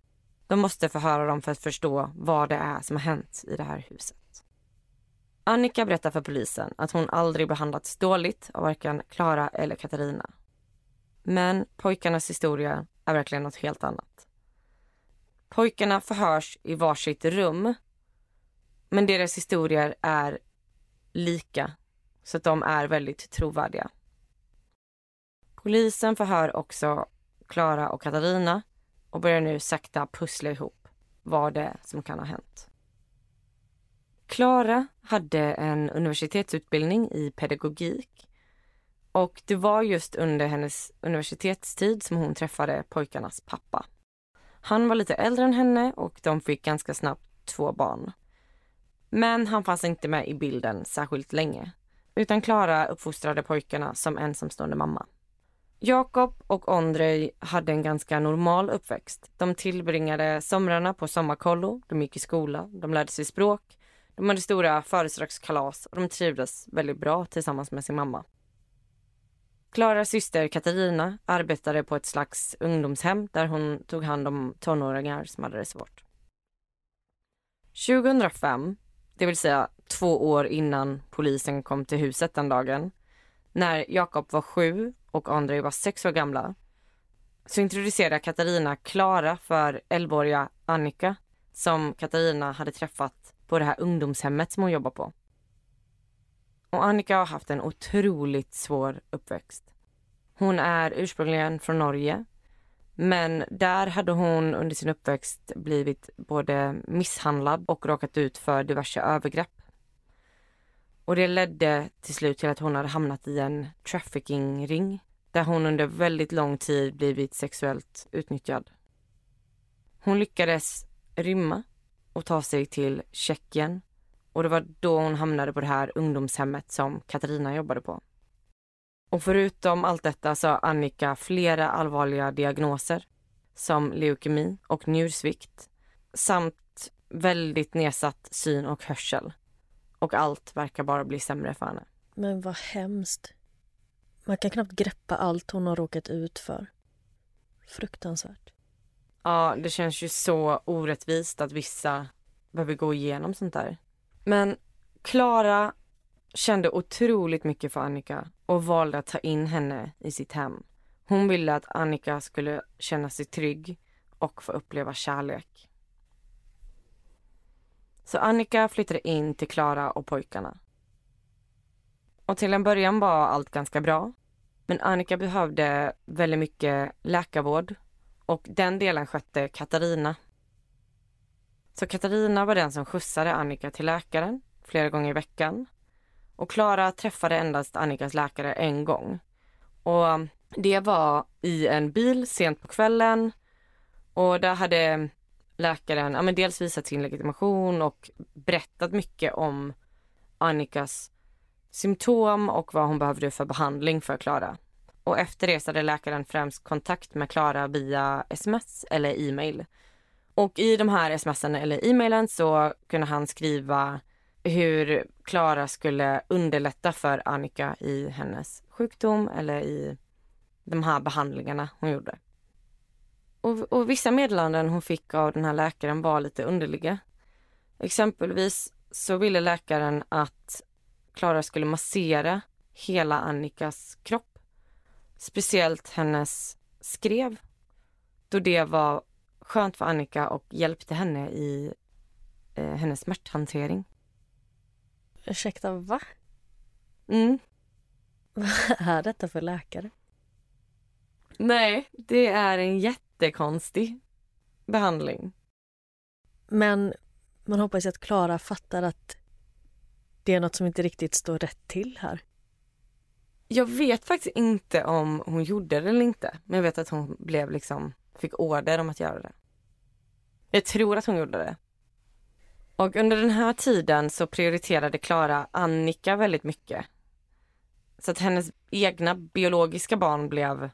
De måste förhöra dem för att förstå vad det är som har hänt i det här huset. Annika berättar för polisen att hon aldrig behandlats dåligt av varken Klara eller Katarina. Men pojkarnas historia är verkligen något helt annat. Pojkarna förhörs i varsitt rum men deras historier är lika så att de är väldigt trovärdiga. Polisen förhör också Klara och Katarina och börjar nu sakta pussla ihop vad det är som kan ha hänt. Klara hade en universitetsutbildning i pedagogik och det var just under hennes universitetstid som hon träffade pojkarnas pappa. Han var lite äldre än henne och de fick ganska snabbt två barn. Men han fanns inte med i bilden särskilt länge. Utan Klara uppfostrade pojkarna som ensamstående mamma. Jakob och Ondrej hade en ganska normal uppväxt. De tillbringade somrarna på sommarkollo, de gick i skola, de lärde sig språk, de hade stora födelsedagskalas och de trivdes väldigt bra tillsammans med sin mamma. Klaras syster Katarina arbetade på ett slags ungdomshem där hon tog hand om tonåringar som hade det svårt. 2005, det vill säga två år innan polisen kom till huset den dagen, när Jakob var sju och Andrei var sex år gamla, så introducerade Katarina Klara för 11-åriga Annika som Katarina hade träffat på det här ungdomshemmet som hon jobbar på. Och Annika har haft en otroligt svår uppväxt. Hon är ursprungligen från Norge men där hade hon under sin uppväxt blivit både misshandlad och råkat ut för diverse övergrepp. Och det ledde till slut till att hon hade hamnat i en trafficking-ring där hon under väldigt lång tid blivit sexuellt utnyttjad. Hon lyckades rymma och ta sig till Tjeckien och det var då hon hamnade på det här ungdomshemmet som Katarina jobbade på. Och förutom allt detta så har Annika flera allvarliga diagnoser som leukemi och njursvikt samt väldigt nedsatt syn och hörsel. Och allt verkar bara bli sämre för henne. Men vad hemskt. Man kan knappt greppa allt hon har råkat ut för. Fruktansvärt. Ja, det känns ju så orättvist att vissa behöver gå igenom sånt där. Men Klara kände otroligt mycket för Annika och valde att ta in henne i sitt hem. Hon ville att Annika skulle känna sig trygg och få uppleva kärlek. Så Annika flyttade in till Klara och pojkarna. Och till en början var allt ganska bra. Men Annika behövde väldigt mycket läkarvård och den delen skötte Katarina. Så Katarina var den som skjutsade Annika till läkaren flera gånger i veckan. Och Klara träffade endast Annikas läkare en gång. Och det var i en bil sent på kvällen och där hade läkaren ja, men dels visat sin legitimation och berättat mycket om Annikas symptom och vad hon behövde för behandling för Klara. Och efter det så hade läkaren främst kontakt med Klara via sms eller e-mail. Och i de här smsen eller e-mailen så kunde han skriva hur Klara skulle underlätta för Annika i hennes sjukdom eller i de här behandlingarna hon gjorde. Och, och vissa meddelanden hon fick av den här läkaren var lite underliga. Exempelvis så ville läkaren att Klara skulle massera hela Annikas kropp. Speciellt hennes skrev. Då det var skönt för Annika och hjälpte henne i eh, hennes smärthantering. Ursäkta, va? Mm. Vad är detta för läkare? Nej, det är en jättekonstig behandling. Men man hoppas att Klara fattar att det är något som inte riktigt står rätt till här. Jag vet faktiskt inte om hon gjorde det eller inte. Men jag vet att hon blev liksom, fick order om att göra det. Jag tror att hon gjorde det. Och under den här tiden så prioriterade Klara Annika väldigt mycket. Så att hennes egna biologiska barn blev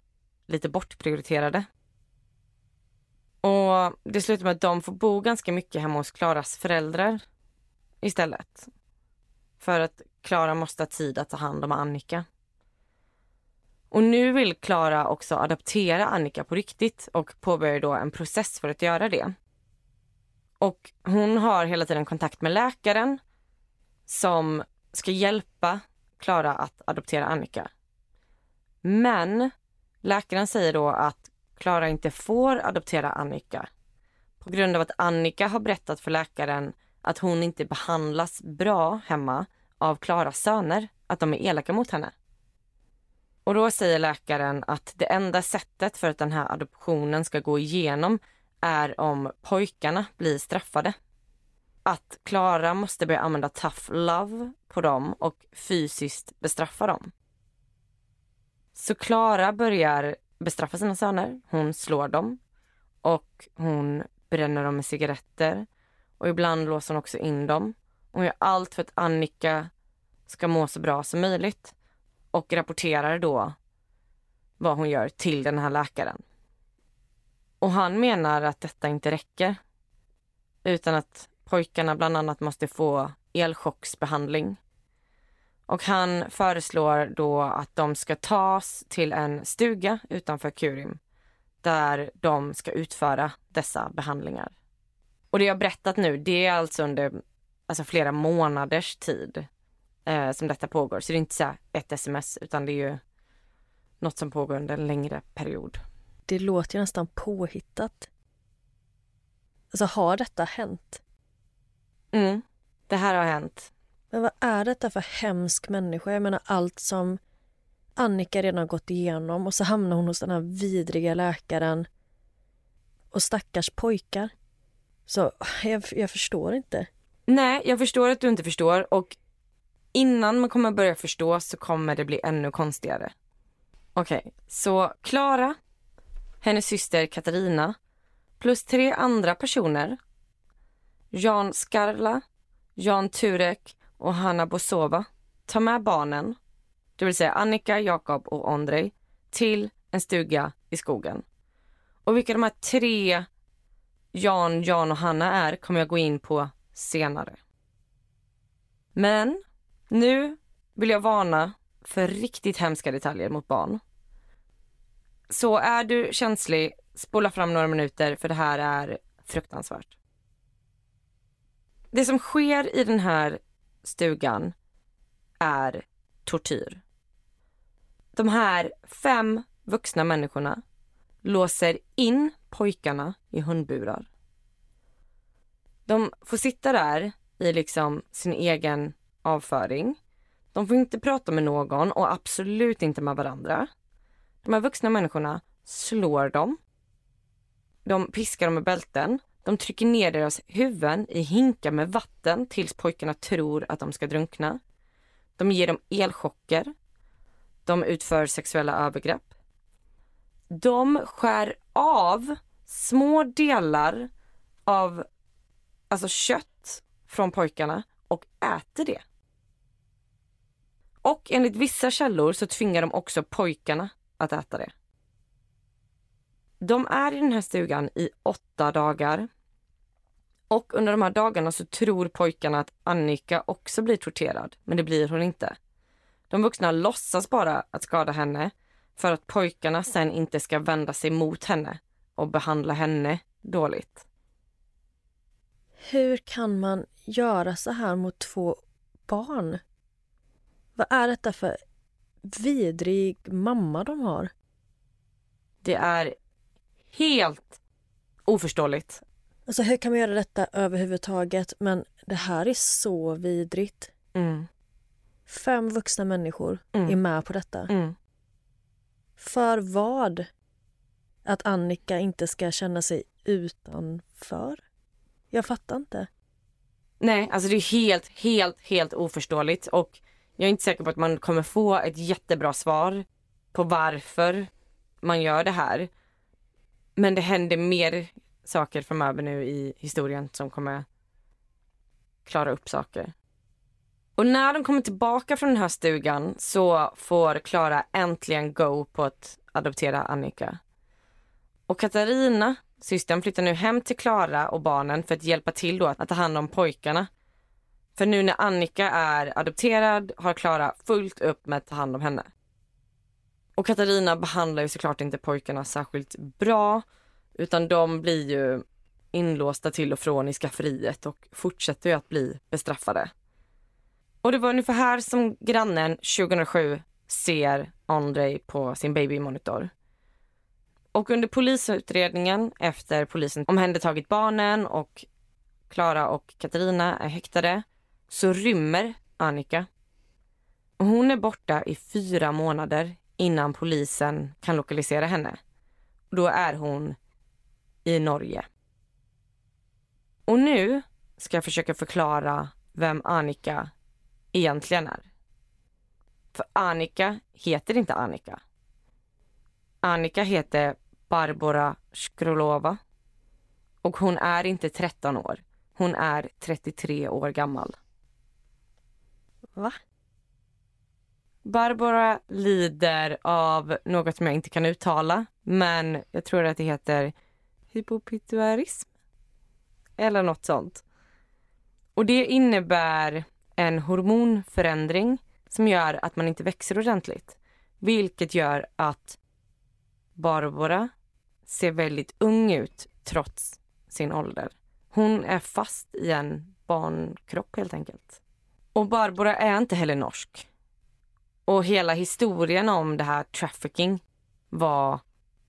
lite bortprioriterade. Och det slutar med att de får bo ganska mycket hemma hos Klaras föräldrar istället. För att Klara måste ha tid att ta hand om Annika. Och nu vill Klara också adoptera Annika på riktigt och påbörjar då en process för att göra det. Och hon har hela tiden kontakt med läkaren som ska hjälpa Klara att adoptera Annika. Men läkaren säger då att Klara inte får adoptera Annika på grund av att Annika har berättat för läkaren att hon inte behandlas bra hemma av Klaras söner, att de är elaka mot henne. Och då säger läkaren att det enda sättet för att den här adoptionen ska gå igenom är om pojkarna blir straffade. Att Klara måste börja använda tough love på dem och fysiskt bestraffa dem. Så Klara börjar bestraffa sina söner. Hon slår dem och hon bränner dem med cigaretter och ibland låser hon också in dem. Hon gör allt för att Annika ska må så bra som möjligt och rapporterar då vad hon gör till den här läkaren. Och han menar att detta inte räcker. Utan att pojkarna bland annat måste få elchocksbehandling. Och han föreslår då att de ska tas till en stuga utanför Kurim där de ska utföra dessa behandlingar. Och det jag berättat nu, det är alltså under alltså flera månaders tid eh, som detta pågår. Så det är inte så ett sms utan det är ju något som pågår under en längre period. Det låter ju nästan påhittat. Alltså har detta hänt? Mm, det här har hänt. Men vad är detta för hemsk människa? Jag menar allt som Annika redan har gått igenom och så hamnar hon hos den här vidriga läkaren. Och stackars pojkar. Så jag, jag förstår inte. Nej, jag förstår att du inte förstår och innan man kommer börja förstå så kommer det bli ännu konstigare. Okej, okay, så Klara, hennes syster Katarina plus tre andra personer. Jan Skarla, Jan Turek och Hanna Bosova tar med barnen, det vill säga Annika, Jakob och Andrei, till en stuga i skogen. Och vilka de här tre Jan, Jan och Hanna är kommer jag gå in på senare. Men nu vill jag varna för riktigt hemska detaljer mot barn. Så är du känslig, spola fram några minuter för det här är fruktansvärt. Det som sker i den här stugan är tortyr. De här fem vuxna människorna låser in pojkarna i hundburar. De får sitta där i liksom sin egen avföring. De får inte prata med någon och absolut inte med varandra. De här vuxna människorna slår dem. De piskar dem med bälten. De trycker ner deras huvuden i hinkar med vatten tills pojkarna tror att de ska drunkna. De ger dem elchocker. De utför sexuella övergrepp. De skär av små delar av alltså kött från pojkarna och äter det. Och enligt vissa källor så tvingar de också pojkarna att äta det. De är i den här stugan i åtta dagar. Och under de här dagarna så tror pojkarna att Annika också blir torterad, men det blir hon inte. De vuxna låtsas bara att skada henne för att pojkarna sen inte ska vända sig mot henne och behandla henne dåligt. Hur kan man göra så här mot två barn? Vad är detta för vidrig mamma de har? Det är helt oförståeligt. Alltså hur kan man göra detta överhuvudtaget? Men det här är så vidrigt. Mm. Fem vuxna människor Mm. är med på detta. Mm. För vad? Att Annika inte ska känna sig utanför? Jag fattar inte. Nej, alltså det är helt, helt, helt oförståeligt och jag är inte säker på att man kommer få ett jättebra svar på varför man gör det här. Men det händer mer saker framöver nu i historien som kommer klara upp saker. Och när de kommer tillbaka från den här stugan så får Klara äntligen go på att adoptera Annika. Och Katarina, systern, flyttar nu hem till Klara och barnen för att hjälpa till då att ta hand om pojkarna. För nu när Annika är adopterad har Klara fullt upp med att ta hand om henne. Och Katarina behandlar ju såklart inte pojkarna särskilt bra utan de blir ju inlåsta till och från i skafferiet och fortsätter ju att bli bestraffade. Och det var ungefär här som grannen 2007 ser Andrej på sin babymonitor. Och under polisutredningen efter polisen omhändertagit barnen och Klara och Katarina är häktade så rymmer Annika. Hon är borta i fyra månader innan polisen kan lokalisera henne. Då är hon i Norge. Och nu ska jag försöka förklara vem Annika egentligen är. För Annika heter inte Annika. Annika heter Barbara Skrolova. Och hon är inte 13 år. Hon är 33 år gammal. Va? Barbara lider av något som jag inte kan uttala, men jag tror att det heter hypopituarism. Eller något sånt. Och det innebär en hormonförändring som gör att man inte växer ordentligt. Vilket gör att Barbara ser väldigt ung ut trots sin ålder. Hon är fast i en barnkropp helt enkelt. Och Barbara är inte heller norsk. Och hela historien om det här trafficking var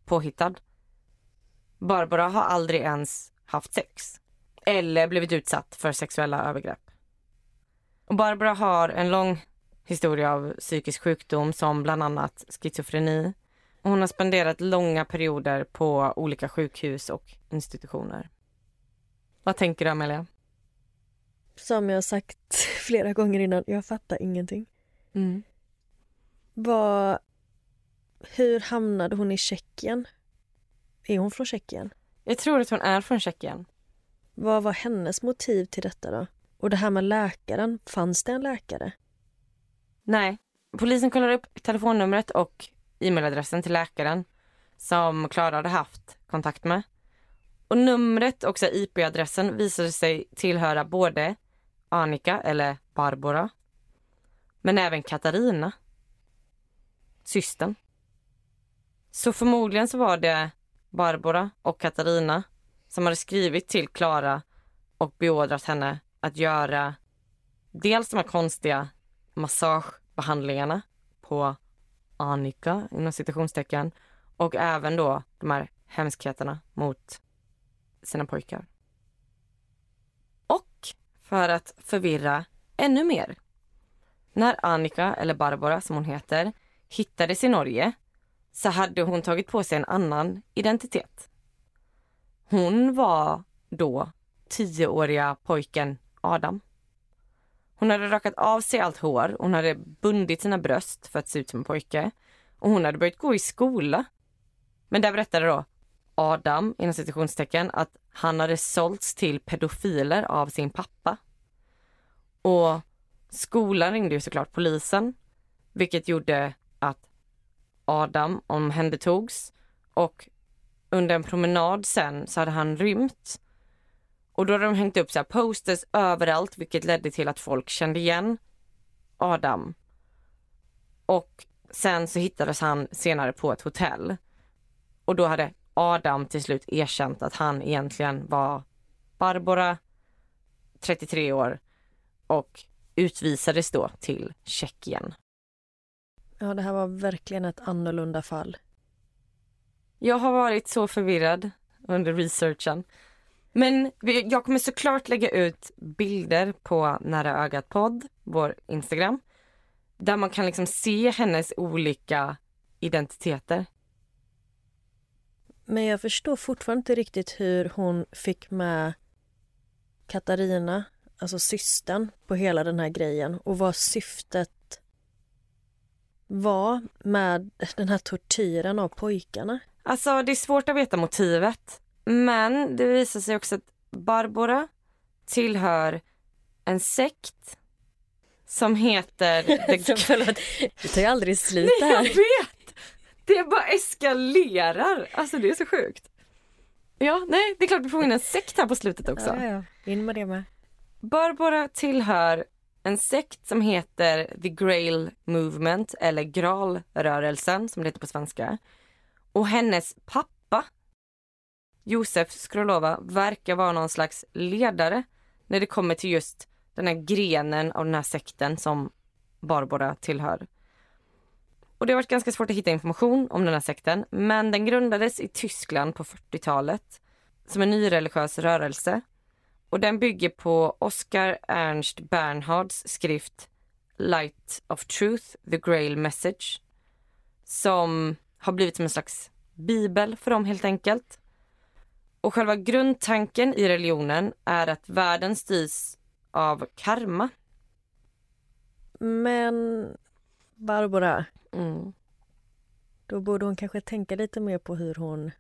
påhittad. Barbara har aldrig ens haft sex eller blivit utsatt för sexuella övergrepp. Och Barbara har en lång historia av psykisk sjukdom som bland annat schizofreni. Och hon har spenderat långa perioder på olika sjukhus och institutioner. Vad tänker du, Amelia? Som jag sagt flera gånger innan, jag fattar ingenting. Mm. Vad... Hur hamnade hon i Tjeckien? Är hon från Tjeckien? Jag tror att hon är från Tjeckien. Vad var hennes motiv till detta då? Och det här med läkaren, fanns det en läkare? Nej. Polisen kollar upp telefonnumret och e-mailadressen till läkaren som Klara hade haft kontakt med. Och numret och IP-adressen visade sig tillhöra både Annika, eller Barbara, men även Katarina, systern. Så förmodligen så var det Barbara och Katarina som hade skrivit till Klara och beordrat henne att göra dels de här konstiga massagebehandlingarna på Annika inom citationstecken och även då de här hemskheterna mot sina pojkar. För att förvirra ännu mer. När Annika, eller Barbara som hon heter, hittades i Norge så hade hon tagit på sig en annan identitet. Hon var då tioåriga pojken Adam. Hon hade rakat av sig allt hår, hon hade bundit sina bröst för att se ut som en pojke och hon hade börjat gå i skola. Men där berättade då Adam, inom citationstecken, att han hade sålts till pedofiler av sin pappa. Och skolan ringde ju såklart polisen, vilket gjorde att Adam omhändertogs och under en promenad sen så hade han rymt. Och då hade de hängt upp så posters överallt vilket ledde till att folk kände igen Adam. Och sen så hittades han senare på ett hotell. Och då hade Adam till slut erkänt att han egentligen var Barbara, 33 år och utvisades då till Tjeckien. Ja, det här var verkligen ett annorlunda fall. Jag har varit så förvirrad under researchen. Men jag kommer såklart lägga ut bilder på Nära ögat podd, vår Instagram. Där man kan liksom se hennes olika identiteter. Men jag förstår fortfarande inte riktigt hur hon fick med Katarina, alltså systern, på hela den här grejen och vad syftet var med den här tortyren av pojkarna. Alltså det är svårt att veta motivet. Men det visar sig också att Barbara tillhör en sekt som heter... The... Förlåt, det tar ju aldrig slut det här. jag vet! Det bara eskalerar. Alltså det är så sjukt. Ja, nej, det är klart vi får in en sekt här på slutet också. Ja, ja. In med det med. Barbara tillhör en sekt som heter The Grail Movement eller Gralrörelsen som det heter på svenska. Och hennes pappa, Josef Skrolova, verkar vara någon slags ledare när det kommer till just den här grenen av den här sekten som Barbara tillhör. Och det har varit ganska svårt att hitta information om den här sekten, men den grundades i Tyskland på 40-talet som en nyreligiös rörelse. Och den bygger på Oscar Ernst Bernhards skrift Light of Truth, The Grail Message, som har blivit som en slags bibel för dem helt enkelt. Och själva grundtanken i religionen är att världen styrs av karma. Men Barbara, Mm. då borde hon kanske tänka lite mer på hur hon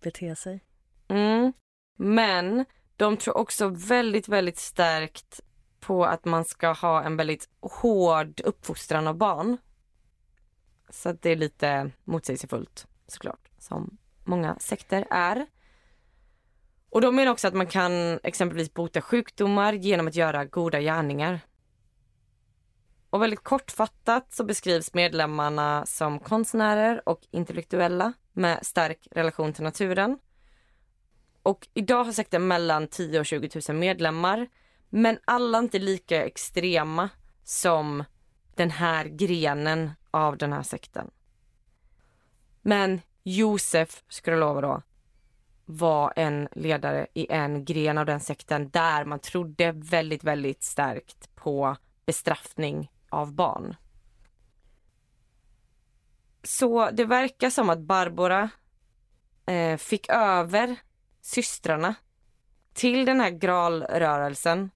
beter sig. Mm. Men de tror också väldigt, väldigt starkt på att man ska ha en väldigt hård uppfostran av barn. Så att det är lite motsägelsefullt såklart, som många sekter är. Och de menar också att man kan exempelvis bota sjukdomar genom att göra goda gärningar. Och väldigt kortfattat så beskrivs medlemmarna som konstnärer och intellektuella med stark relation till naturen. Och idag har sekten mellan 10 och 20 000 medlemmar. Men alla inte lika extrema som den här grenen av den här sekten. Men Josef, skulle jag lova då, var en ledare i en gren av den sekten där man trodde väldigt, väldigt starkt på bestraffning av barn. Så det verkar som att Barbara eh, fick över systrarna till den här gralrörelsen.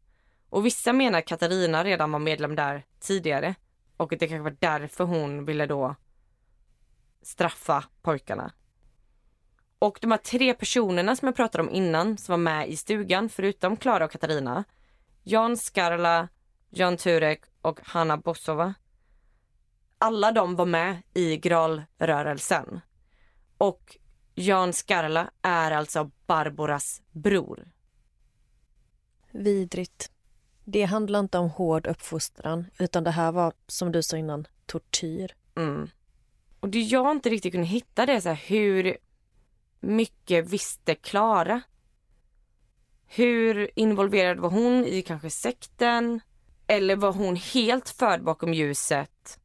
Och vissa menar att Katarina redan var medlem där tidigare och att det kanske var därför hon ville då straffa pojkarna. Och de här tre personerna som jag pratade om innan som var med i stugan förutom Klara och Katarina. Jan Skarla, Jan Turek och Hanna Bossova. Alla de var med i gralrörelsen. Och Jan Skarla är alltså Barboras bror. Vidrigt. Det handlar inte om hård uppfostran utan det här var, som du sa innan, tortyr. Mm. Och det jag inte riktigt kunde hitta det är så här, hur mycket visste Klara? Hur involverad var hon i kanske sekten? Eller var hon helt förd bakom ljuset?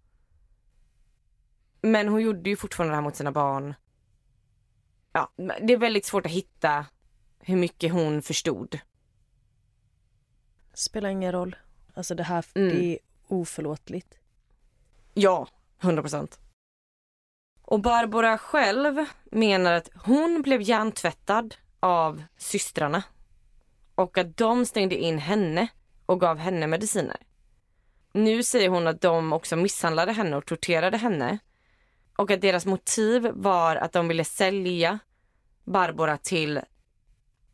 Men hon gjorde ju fortfarande det här mot sina barn. Ja, det är väldigt svårt att hitta hur mycket hon förstod. Spelar ingen roll. Alltså det här Mm. det är oförlåtligt. Ja, 100 procent. Och Barbara själv menar att hon blev hjärntvättad av systrarna och att de stängde in henne och gav henne mediciner. Nu säger hon att de också misshandlade henne och torterade henne och att deras motiv var att de ville sälja Barbara till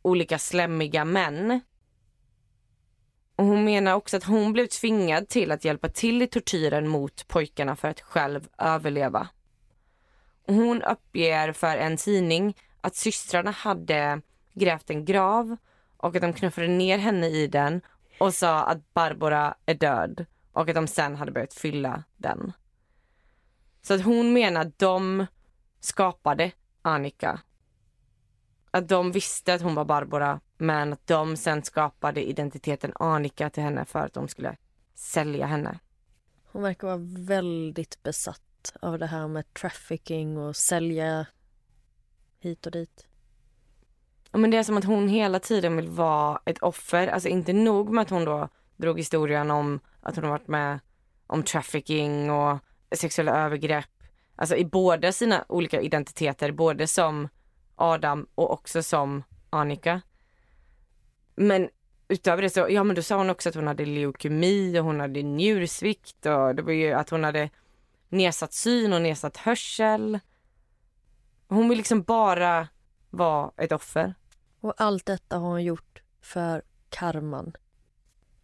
olika slämmiga män. Och hon menar också att hon blev tvingad till att hjälpa till i tortyren mot pojkarna för att själv överleva. Och hon uppger för en tidning att systrarna hade grävt en grav och att de knuffade ner henne i den och sa att Barbara är död och att de sen hade börjat fylla den. Så att hon menar att de skapade Annika. Att de visste att hon var Barbara men att de sen skapade identiteten Annika till henne för att de skulle sälja henne. Hon verkar vara väldigt besatt av det här med trafficking och sälja hit och dit. Men det är som att hon hela tiden vill vara ett offer. Alltså inte nog med att hon då drog historien om att hon har varit med om trafficking och sexuella övergrepp. Alltså i båda sina olika identiteter, både som Adam och också som Annika. Men utöver det så, ja men då sa hon också att hon hade leukemi och hon hade njursvikt och det var ju att hon hade nedsatt syn och nedsatt hörsel. Hon vill liksom bara vara ett offer. Och allt detta har hon gjort för karman.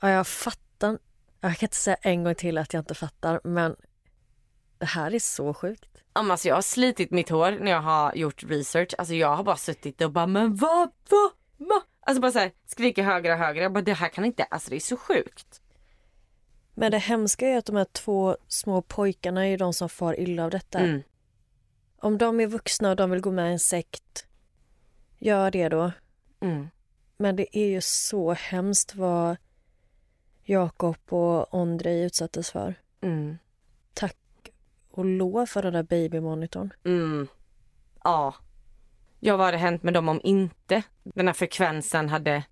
Ja, jag fattar. Jag kan inte säga en gång till att jag inte fattar, men det här är så sjukt. Alltså jag har slitit mitt hår när jag har gjort research. Alltså jag har bara suttit och bara, men vad, vad, vad? Alltså bara så här, skriker högre och högre. Jag bara, det här kan inte, alltså det är så sjukt. Men det hemska är att de här två små pojkarna är de som far illa av detta. Mm. Om de är vuxna och de vill gå med i en sekt, gör det då. Mm. Men det är ju så hemskt vad Jakob och Ondrej utsattes för. Mm. Tack och lov för den där babymonitorn. Mm. Ja. Ja, vad hade hänt med dem om inte den här frekvensen hade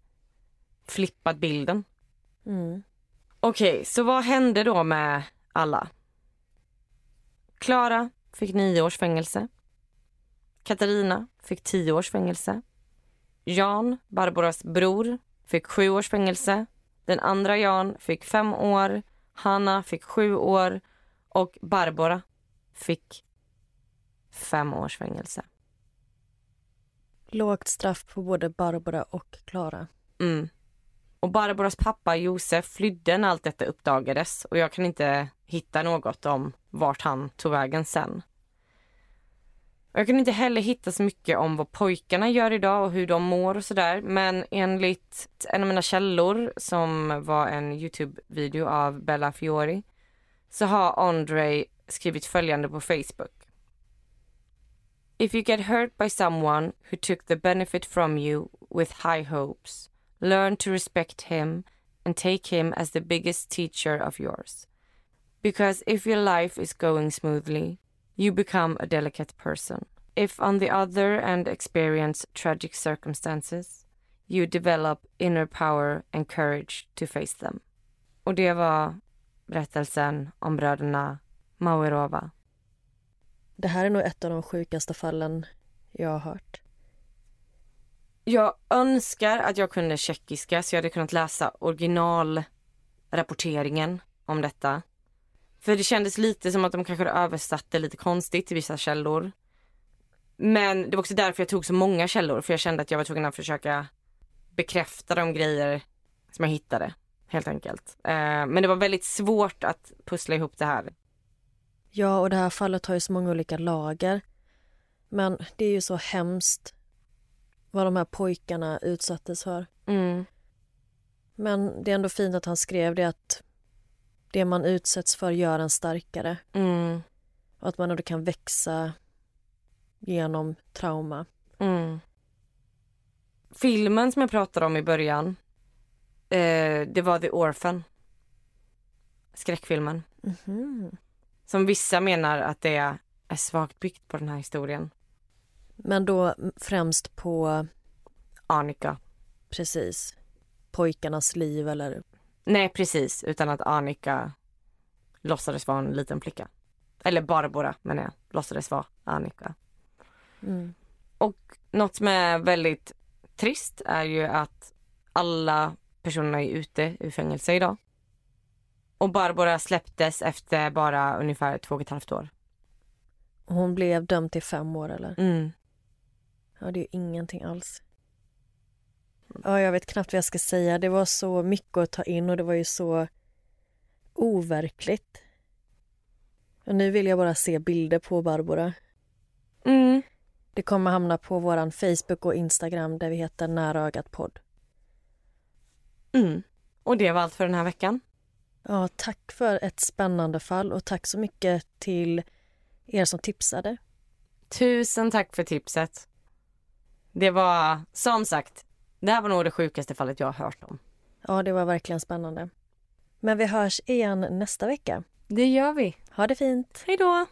flippat bilden? Mm. Okej, så vad hände då med alla? Klara fick nio års fängelse. Katarina fick tio års fängelse. Jan, Barbaras bror, fick sju års fängelse. Den andra Jan fick fem år. Hanna fick sju år. Och Barbara fick fem års fängelse. Lågt straff på både Barbara och Klara. Mm. Och Barbaras pappa Josef flydde när allt detta uppdagades och jag kan inte hitta något om vart han tog vägen sen. Jag kan inte heller hitta så mycket om vad pojkarna gör idag och hur de mår och sådär. Men enligt en av mina källor som var en Youtube-video av Bella Fiori så har Andre skrivit följande på Facebook. If you get hurt by someone who took the benefit from you with high hopes, learn to respect him and take him as the biggest teacher of yours. Because if your life is going smoothly, you become a delicate person. If, on the other hand, experience tragic circumstances, you develop inner power and courage to face them. Och det var berättelsen om bröderna Mauerova. Det här är nog ett av de sjukaste fallen jag har hört. Jag önskar att jag kunde tjeckiska så jag hade kunnat läsa originalrapporteringen om detta. För det kändes lite som att de kanske översatte lite konstigt till vissa källor. Men det var också därför jag tog så många källor för jag kände att jag var tvungen att försöka bekräfta de grejer som jag hittade helt enkelt. Eh, men det var väldigt svårt att pussla ihop det här. Ja, och det här fallet har ju så många olika lager. Men det är ju så hemskt vad de här pojkarna utsattes för. Mm. Men det är ändå fint att han skrev det att det man utsätts för gör en starkare. Mm. Och att man ändå kan växa genom trauma. Mm. Filmen som jag pratade om i början, eh, det var The Orphan. Skräckfilmen. Mhm. Som vissa menar att det är svagt byggt på den här historien. Men då främst på, Annika. precis, pojkarnas liv eller... Nej precis, utan att Annika låtsades vara en liten flicka. Eller Barbara menar jag, låtsades vara Annika. Mm. Och något som är väldigt trist är ju att alla personerna är ute ur fängelse idag. Och Barbara släpptes efter bara ungefär två och ett halvt år. Hon blev dömd till fem år eller? Mm. Ja, det är ju ingenting alls. Ja, jag vet knappt vad jag ska säga. Det var så mycket att ta in och det var ju så overkligt. Och nu vill jag bara se bilder på Barbara. Mm. Det kommer hamna på våran Facebook och Instagram där vi heter Nära ögat podd. Mm. Och det var allt för den här veckan. Ja, tack för ett spännande fall och tack så mycket till er som tipsade. Tusen tack för tipset. Det var som sagt, det här var nog det sjukaste fallet jag har hört om. Ja, det var verkligen spännande. Men vi hörs igen nästa vecka. Det gör vi. Ha det fint! Hej då!